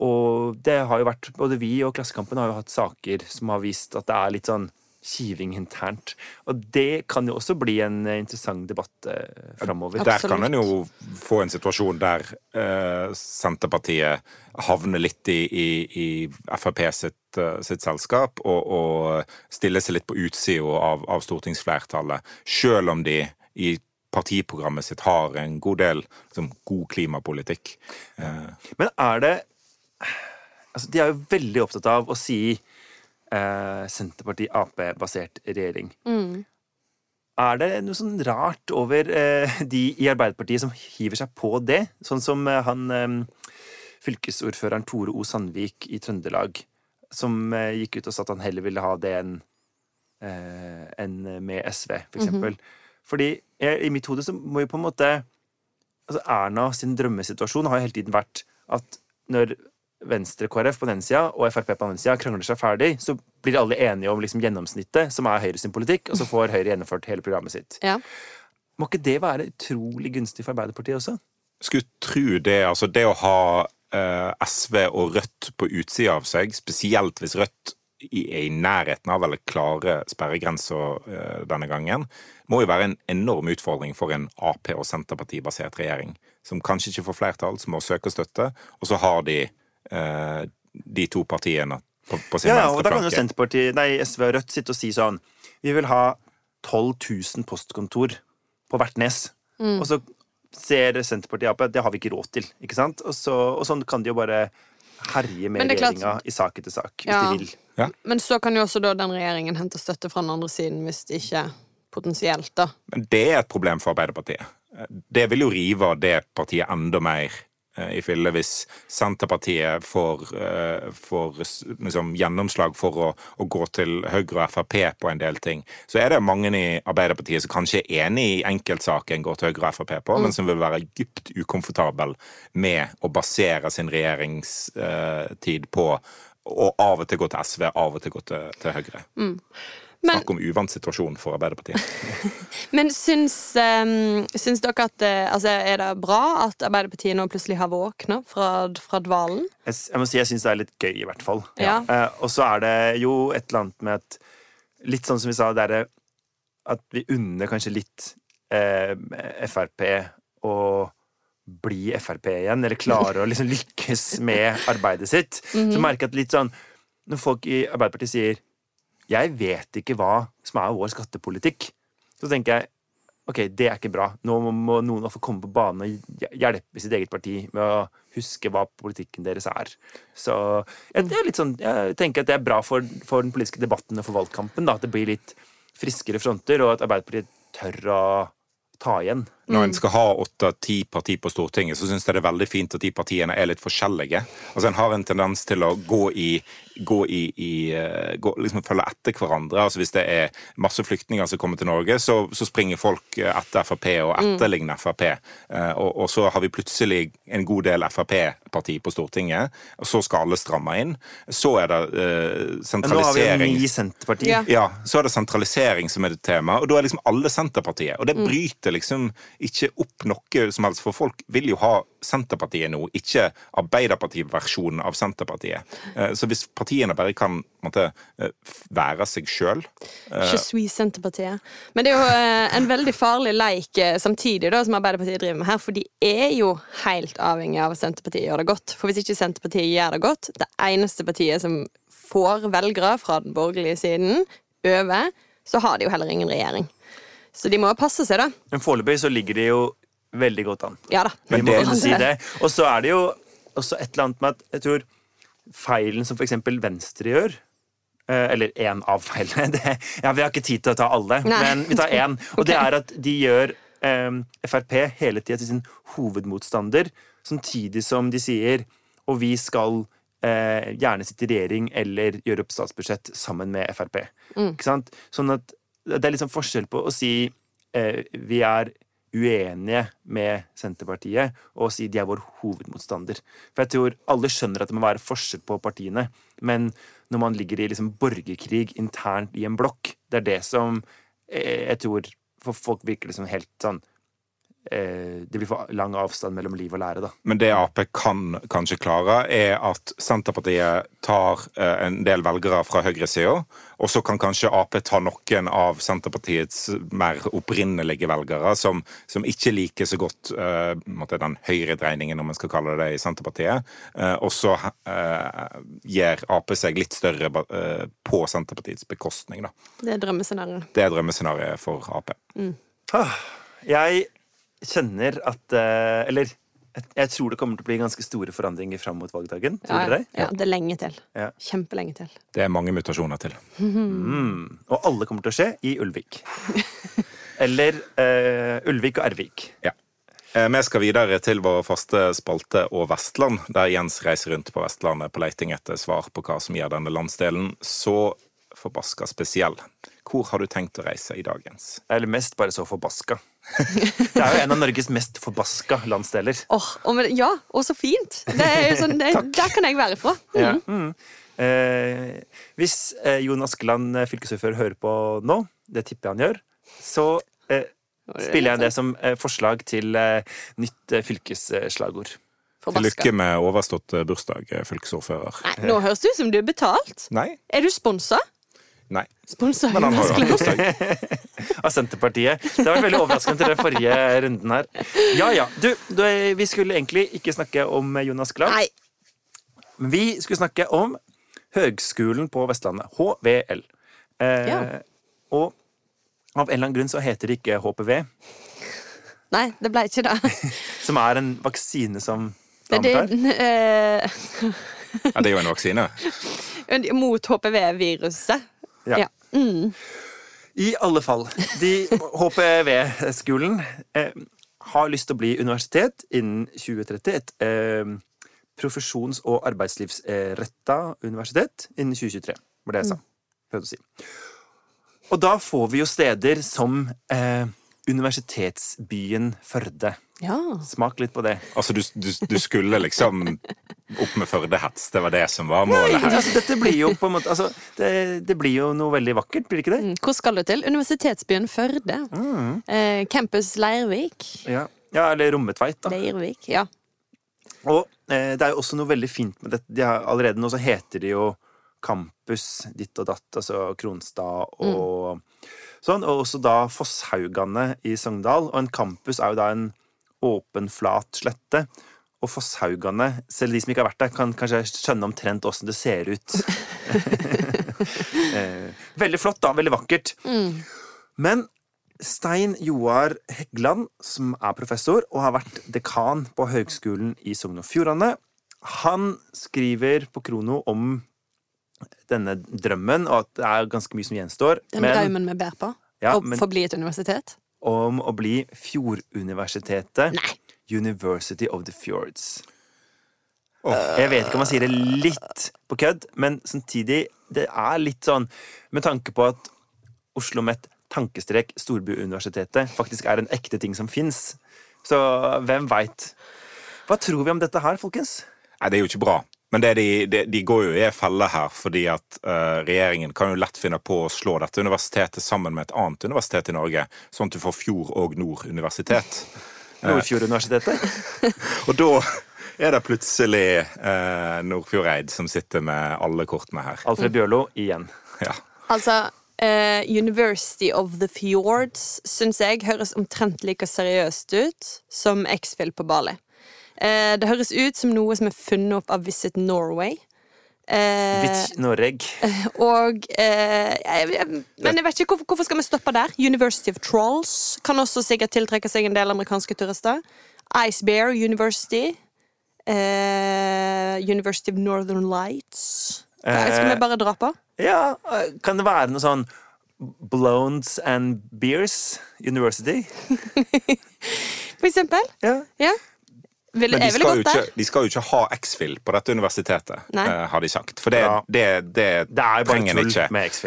og det har jo vært Både vi og Klassekampen har jo hatt saker som har vist at det er litt sånn kiving internt. Og det kan jo også bli en eh, interessant debatt eh, framover. Der kan en jo få en situasjon der eh, Senterpartiet havner litt i, i, i Frp sitt, eh, sitt selskap, og, og stille seg litt på utsida av, av stortingsflertallet, sjøl om de i partiprogrammet sitt har en god del liksom, god klimapolitikk. Eh, Men er det Altså, de er jo veldig opptatt av å si eh, Senterparti-Ap-basert regjering. Er det noe sånn rart over eh, de i Arbeiderpartiet som hiver seg på det? Sånn som eh, han eh, fylkesordføreren Tore O. Sandvik i Trøndelag, som eh, gikk ut og sa at han heller ville ha det enn eh, enn med SV, for eksempel. Fordi jeg, i mitt hode så må jo på en måte altså Erna sin drømmesituasjon har jo hele tiden vært at når Venstre KrF på den sida og Frp på den sida krangler seg ferdig, så blir alle enige om liksom gjennomsnittet, som er Høyre sin politikk, og så får Høyre gjennomført hele programmet sitt. Ja. Må ikke det være utrolig gunstig for Arbeiderpartiet også? skulle tro det, altså det å ha SV og Rødt på utsida av seg, spesielt hvis Rødt er i nærheten av eller klare sperregrenser eh, denne gangen, må jo være en enorm utfordring for en Ap- og Senterparti-basert regjering. Som kanskje ikke får flertall, som må søke støtte, og så har de eh, de to partiene på, på sin Ja, ja, og da kan jo. Senterpartiet, nei, SV og Rødt sitte og si sånn Vi vil ha 12 000 postkontor på hvert nes. Mm. Og så ser Senterpartiet ja, på at det har vi ikke råd til. ikke sant? Og, så, og sånn kan de jo bare herje med er regjeringa i sak etter sak, hvis Ja. de vil. Men så kan jo også da den regjeringen hente støtte fra den andre siden hvis de ikke potensielt, da. Men det er et problem for Arbeiderpartiet. Det vil jo rive av det partiet enda mer i fille hvis Senterpartiet får, eh, får liksom, gjennomslag for å, å gå til Høyre og Frp på en del ting. Så er det mange i Arbeiderpartiet som kanskje er enig i enkeltsaken går til Høyre og Frp på, men som vil være dypt ukomfortabel med å basere sin regjeringstid på å av og til gå til SV, av og til gå til, til Høyre. Men, Snakk om uvant situasjon for Arbeiderpartiet. men syns, um, syns dere at det, altså, Er det bra at Arbeiderpartiet nå plutselig har våkna fra, fra dvalen? Jeg, jeg må si jeg syns det er litt gøy, i hvert fall. Ja. Uh, og så er det jo et eller annet med at Litt sånn som vi sa, det er at vi unner kanskje litt uh, Frp å bli Frp igjen, eller klare å liksom lykkes med arbeidet sitt. Så merker jeg at litt sånn Når folk i Arbeiderpartiet sier 'Jeg vet ikke hva som er vår skattepolitikk', så tenker jeg Ok, det er ikke bra. Nå må- noen få komme på banen og hjelpe sitt eget parti med å huske hva politikken deres er. Så det er litt sånn, jeg tenker at det er bra for, for den politiske debatten og for valgkampen. Da, at det blir litt friskere fronter, og at Arbeiderpartiet tør å ta igjen. Når en skal ha åtte-ti partier på Stortinget, så syns jeg det er veldig fint at de partiene er litt forskjellige. Altså En har en tendens til å gå i, gå i, i eh, gå, liksom følge etter hverandre. Altså Hvis det er masse flyktninger som kommer til Norge, så, så springer folk eh, etter Frp og etterligner Frp. Eh, og, og så har vi plutselig en god del Frp-parti på Stortinget, og så skal alle stramme inn. Så er det sentralisering. Men nå har vi en ny ni. Ja. Ja, så er det sentralisering som er det tema, og da er liksom alle Senterpartiet. Og det Mm. bryter liksom ikke opp noe som helst, for folk vil jo ha Senterpartiet nå, ikke Arbeiderparti-versjonen av Senterpartiet. Eh, Så hvis partiene bare kan måte, eh, være seg sjøl Je suis Senterpartiet. Men det er jo eh, en veldig farlig leik eh, samtidig da, som Arbeiderpartiet driver med her, for de er jo helt avhengig av at Senterpartiet gjør det godt. For hvis ikke Senterpartiet gjør det godt, det eneste partiet som får velgere fra den borgerlige siden over, så har de jo heller ingen regjering. Så de må passe seg, da. Men foreløpig så ligger de jo veldig godt an. Ja da. Vi Men må det- kunne si det. Og så er det jo også et eller annet med at jeg tror feilen som eksempel Venstre gjør eh, eller én av feilene. Det, ja, vi har ikke tid til å ta alle, Nei. men vi tar én. Og det er at de gjør um, Frp hele tida til sin hovedmotstander, samtidig som de sier og vi skal eh, gjerne sitte i regjering eller gjøre opp statsbudsjett sammen med Frp. Sant? Sånn at det er liksom forskjell på å si eh, vi er uenige med Senterpartiet og si de er vår hovedmotstander. For jeg tror alle skjønner at det må være forskjell på partiene, men når man ligger i liksom borgerkrig internt i en blokk, det er det som eh, jeg tror for folk virker liksom helt sånn Det blir for lang avstand mellom liv og lære, da. Men det Ap kan kanskje klare, er at Senterpartiet tar eh, en del velgere fra høyresida, og så kan kanskje Ap ta noen av Senterpartiets mer opprinnelige velgere, som, som ikke liker så godt uh, en den høyredreiningen, om man skal kalle det i Senterpartiet. Uh, og så uh, gir Ap seg litt større eh, på Senterpartiets bekostning, da. Det er drømmescenarioet. Det er drømmescenarioet for Ap. Ah, Jeg kjenner at eh, Eller jeg, tror det kommer til å bli ganske store forandringer fram mot valgdagen. Tror Ja, dere det? ja, det er lenge til. Ja. Kjempelenge til. Det er mange mutasjoner til. Mm. Og alle kommer til å skje i Ulvik. Eller uh, Ulvik og Ervik. Ja. Eh, Vi skal videre til vår faste spalte og Vestland, der Jens reiser rundt på Vestlandet på leiting etter svar på hva som gjør denne landsdelen så forbaska spesiell. Hvor har du tenkt å reise i dagens? Eller mest bare så forbaska. Det er jo en av Norges mest forbaska landsdeler. Oh, og med, ja, og så fint! Det er jo sånn, det, der kan jeg være fra. Mm. Ja. Mm. Eh, hvis eh, Jon Askeland, eh, fylkesordfører, hører på nå, det tipper jeg han gjør, så eh, spiller jeg det som eh, forslag til eh, nytt eh, fylkesslagord. Til lykke med overstått bursdag, fylkesordfører. Nei, nå høres det ut som du er betalt. Nei. Er du sponsa? Nei. Sponsa Men han har jo Jonas Glad. bursdag. av Senterpartiet. Det var veldig overraskende til den forrige runden her. Ja ja. Du, du, vi skulle egentlig ikke snakke om Jonas Glad. Nei. Vi skulle snakke om Høgskolen på Vestlandet. HVL. Eh, Ja. Og av en eller annen grunn så heter det ikke HPV, Nei, det ble ikke det. som er en vaksine som det antar. eh, Ja, det er jo en vaksine. Mot HPV-viruset. Ja. Ja. Mm. I alle fall. De, HPV-skolen eh, har lyst til å bli universitet innen 2030. Et eh, profesjons- og arbeidslivsretta universitet innen 2023, var det jeg sa. Prøvde å si. Og da får vi jo steder som eh, universitetsbyen Førde. Ja. Smak litt på det. Altså, du, du, du skulle liksom opp med Førde-hets. Det var det som var målet her. Altså, dette blir jo på en måte altså, det, det blir jo noe veldig vakkert, blir det ikke det? Mm. Hvor skal du til? Universitetsbyen Førde. Eh, campus Leirvik. Ja, ja eller Rommetveit, da. Leirvik, ja. Og eh, det er jo også noe veldig fint med dette. De har, allerede nå så heter det jo Campus ditt og datt, altså Kronstad og sånn. Og også da Fosshaugane i Sogndal. Og en campus er jo da en åpen, flat slette. Og Fosshaugane, selv de som ikke har vært der, kan kanskje skjønne omtrent åssen det ser ut. Eh, veldig flott, da. Veldig vakkert. Men Stein Joar Heggeland, som er professor og har vært dekan på Høgskolen i Sogn og Fjordane, han skriver på Krono om denne drømmen, og at det er ganske mye som gjenstår. Den drømmen vi bærer på. Ja, Å forbli bli et universitet. om å bli Fjorduniversitetet. Nei. University of the Fjords. Jeg vet ikke om man sier det litt på kødd, men samtidig det er litt sånn med tanke på at Oslo Met tankestrek Storbyuniversitetet faktisk er en ekte ting som fins. Så hvem veit? Hva tror vi om dette her, folkens? Nei, det er jo ikke bra. Men det de, de, de går jo i en felle her, fordi at uh, regjeringen kan jo lett finne på å slå dette universitetet sammen med et annet universitet i Norge, sånn at du får Fjord og Nord universitet. Nordfjorduniversitetet? Og da er det plutselig eh, Nordfjordeid som sitter med alle kortene her. Alfred Bjørlo igjen. Ja. Altså, eh, University of the Fjords syns jeg høres omtrent like seriøst ut som X-Fill på Bali. Eh, det høres ut som noe som er funnet opp av Visit Norway. Eh, Noreg. og eh, jeg, jeg, Men jeg vet ikke, hvorfor, hvorfor skal vi stoppe der? University of Trolls kan også sikkert tiltrekke seg en del amerikanske turister. Ice Bear University. Eh, University of Northern Lights. Hva skal vi bare dra på? Ja, eh, kan det være noe sånn Blowns and Beers University? For eksempel. Ja. Ja. Vil, Men de skal, ikke, de skal jo ikke ha X-Fill på dette universitetet, eh, har de sagt. For det, Ja. det, det, Det er trenger en ikke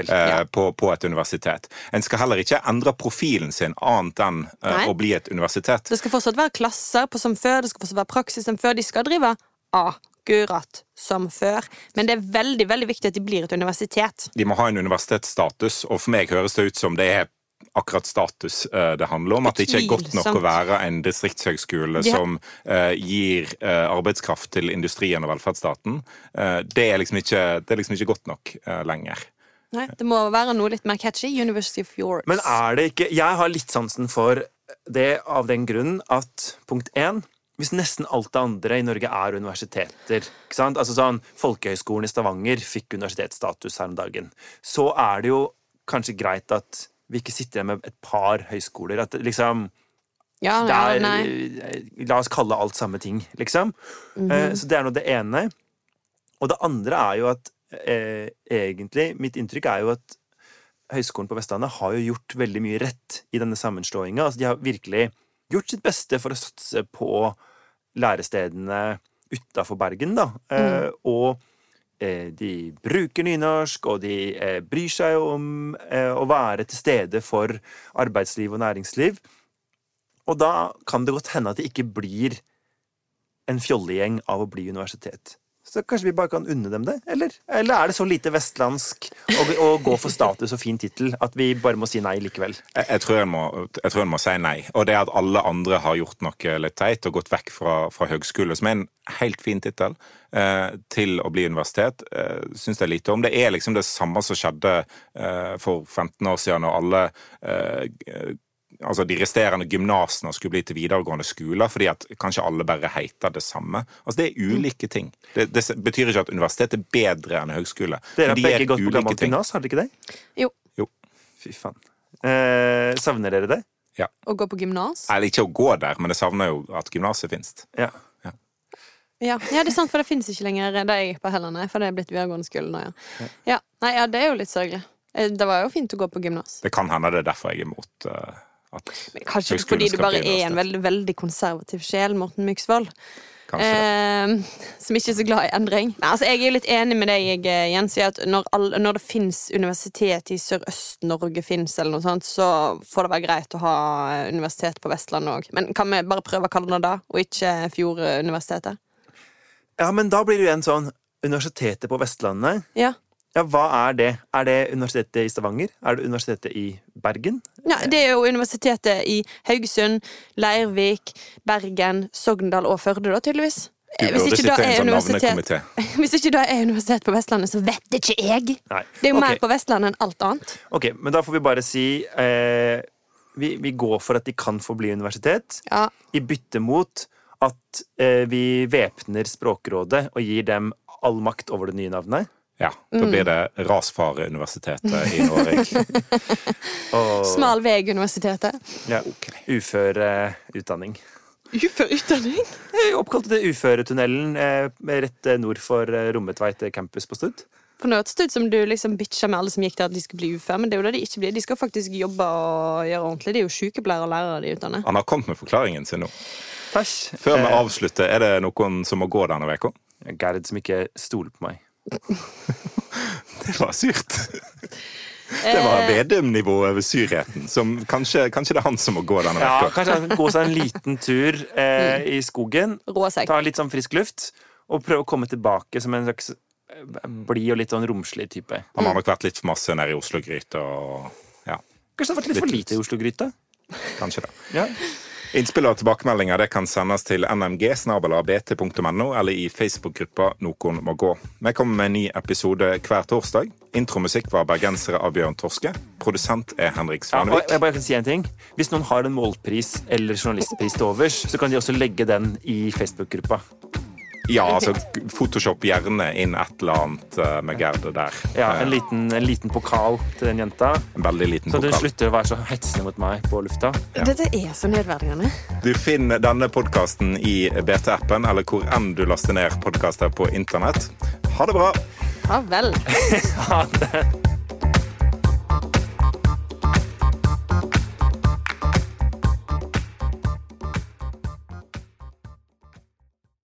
eh, Ja. på, på et universitet. En skal heller ikke endre profilen sin annet enn uh, å bli et universitet. Det skal fortsatt være klasser på som før, det skal fortsatt være praksis som før. De skal drive akkurat som før. Men det er veldig veldig viktig at de blir et universitet. De må ha en universitetsstatus, og for meg høres det ut som det er akkurat status eh, det handler om. At det ikke er godt nok å være en distriktshøgskole som eh, gir eh, arbeidskraft til industrien og velferdsstaten. Det, er liksom ikke, det er liksom ikke godt nok lenger. Nei, det må være noe litt mer catchy. University of Fjords. Men er det ikke Jeg har litt sansen for det av den grunnen at punkt én hvis nesten alt det andre i Norge er universiteter ikke sant? Altså sånn, Folkehøgskolen i Stavanger fikk universitetsstatus her om dagen. Så er det jo kanskje greit at vi ikke sitter igjen med et par høyskoler. At liksom ja, det ja, er, nei. La oss kalle alt samme ting, liksom. Mhm. Eh, Så det er nå det ene. Og det andre er jo at eh, egentlig Mitt inntrykk er jo at Høgskolen på Vestlandet har jo gjort veldig mye rett i denne sammenslåinga. Altså, de har virkelig gjort sitt beste for å satse på lærestedene utafor Bergen, da. Eh, og eh, de bruker nynorsk, og de eh, bryr seg om eh, å være til stede for arbeidsliv og næringsliv. Og da kan det godt hende at det ikke blir en fjollegjeng av å bli universitet. Så kanskje vi bare kan unne dem det? Eller, eller er det så lite vestlandsk å, å gå for status og fin tittel at vi bare må si nei likevel? Jeg, jeg, tror jeg, må, må si nei. Og det at alle andre har gjort noe litt teit og gått vekk fra, fra høgskole, som er en helt fin tittel, eh, til å bli universitet, eh, syns jeg lite om. Det er liksom det samme som skjedde eh, for 15 år siden, når alle eh, altså de resterende gymnasene skulle bli til videregående skoler, fordi at kanskje alle bare heter det samme. Altså Det er ulike ting. Det, det betyr ikke at universitet er bedre enn høgskole. Dere har de begge gått på gammelt ting. gymnas, har dere ikke det? Jo. Jo. Fy faen. Eh, savner dere det? Ja. Å gå på gymnas? Eller ikke å gå der, men jeg savner jo at gymnaset fins. Ja. Ja. ja, det er sant, for det fins ikke lenger det jeg gikk på heller, nei. For det er blitt videregående skole nå, ja. ja. Nei, ja, det er jo litt sørgelig. Eh, Det var jo fint å gå på gymnas. Det kan hende det er derfor jeg er imot eh, at Men Kanskje fordi du bare er en veldig, veldig konservativ sjel, Morten Myksvold. Kanskje det. Eh, som ikke er så glad i endring. Men altså, jeg er jo litt enig med deg, eh, Jens, i at når, all, når det fins universitet i Sørøst-Norge, eller noe sånt, så får det være greit å ha eh, universitet på Vestlandet òg. Men kan vi bare prøve å kalle det det, og ikke Fjorduniversitetet? ja, men da blir det jo en sånn Universitetet på Vestlandet. Ja. Ja, hva er det? Er det Universitetet i Stavanger? Er det Universitetet i Bergen? ja. Det er jo universitetet i Haugesund, Leirvik, Bergen, Sogndal og Førde, da, tydeligvis. Du Eh, Hvis burde ikke, da sitte i en sånn universitet, navnekomité. hvis ikke da er universitet på Vestlandet, så vet ikke jeg! Nei. Det er jo okay. mer på Vestlandet enn alt annet. Ok, men da får vi bare si eh, vi, vi går for at de kan få bli universitet, Ja. i bytte mot at eh, vi væpner Språkrådet og gir dem all makt over det nye navnet. Ja, da Mm. blir det Rasfareuniversitetet i Norge. Og Smal vei-universitetet. ja, uføreutdanning. Ufør utdanning? Eh, Oppkalt etter Uføretunnelen eh, rett eh, nord for Rommetveit campus på Stud. For nå det ut som du liksom bitcha med alle som gikk der at de skulle bli ufør, men det er jo det de ikke blir. De skal faktisk jobbe og gjøre ordentlig. De er jo sykepleiere og lærere de utdanner. Han har kommet med forklaringen sin nå. Takk. Før vi avslutter, er det noen som må gå denne uka? Gerd som ikke stoler på meg. Det var surt. Det var Eh, Vedum-nivå over surheten. Som kanskje, kanskje det er han som må gå denne Ja, kanskje han gå seg en liten tur eh, i skogen, ta litt sånn frisk luft, og prøve å komme tilbake som en slags eh, blid og litt sånn romslig type. Han har nok vært litt for masse nede i Oslo-gryta og ja, Kanskje det har vært litt for lite i Oslo-gryta? kanskje det. Ja. Innspill og tilbakemeldinger det kan sendes til nmg.bt.no eller i Facebook-gruppa Noen må gå. Vi kommer med en ny episode hver torsdag. Intromusikk var bergensere av Bjørn Torske. Produsent er Henrik Ja, Svanevik. jeg bare kan si en ting. Hvis noen har en målpris eller journalistpris til overs, så kan de også legge den i Facebook-gruppa. Ja, altså Photoshop gjerne inn et eller annet eh, med Gerd der. Ja, Eh, en liten, en liten pokal til den jenta, en veldig liten så du pokal. slutter å være så hetsende mot meg på lufta. Dette er så nedverdigende. Du finner denne podkasten i BT-appen eller hvor enn du laster ned podkaster på internett. Ha det bra! Ha vel. Ha det.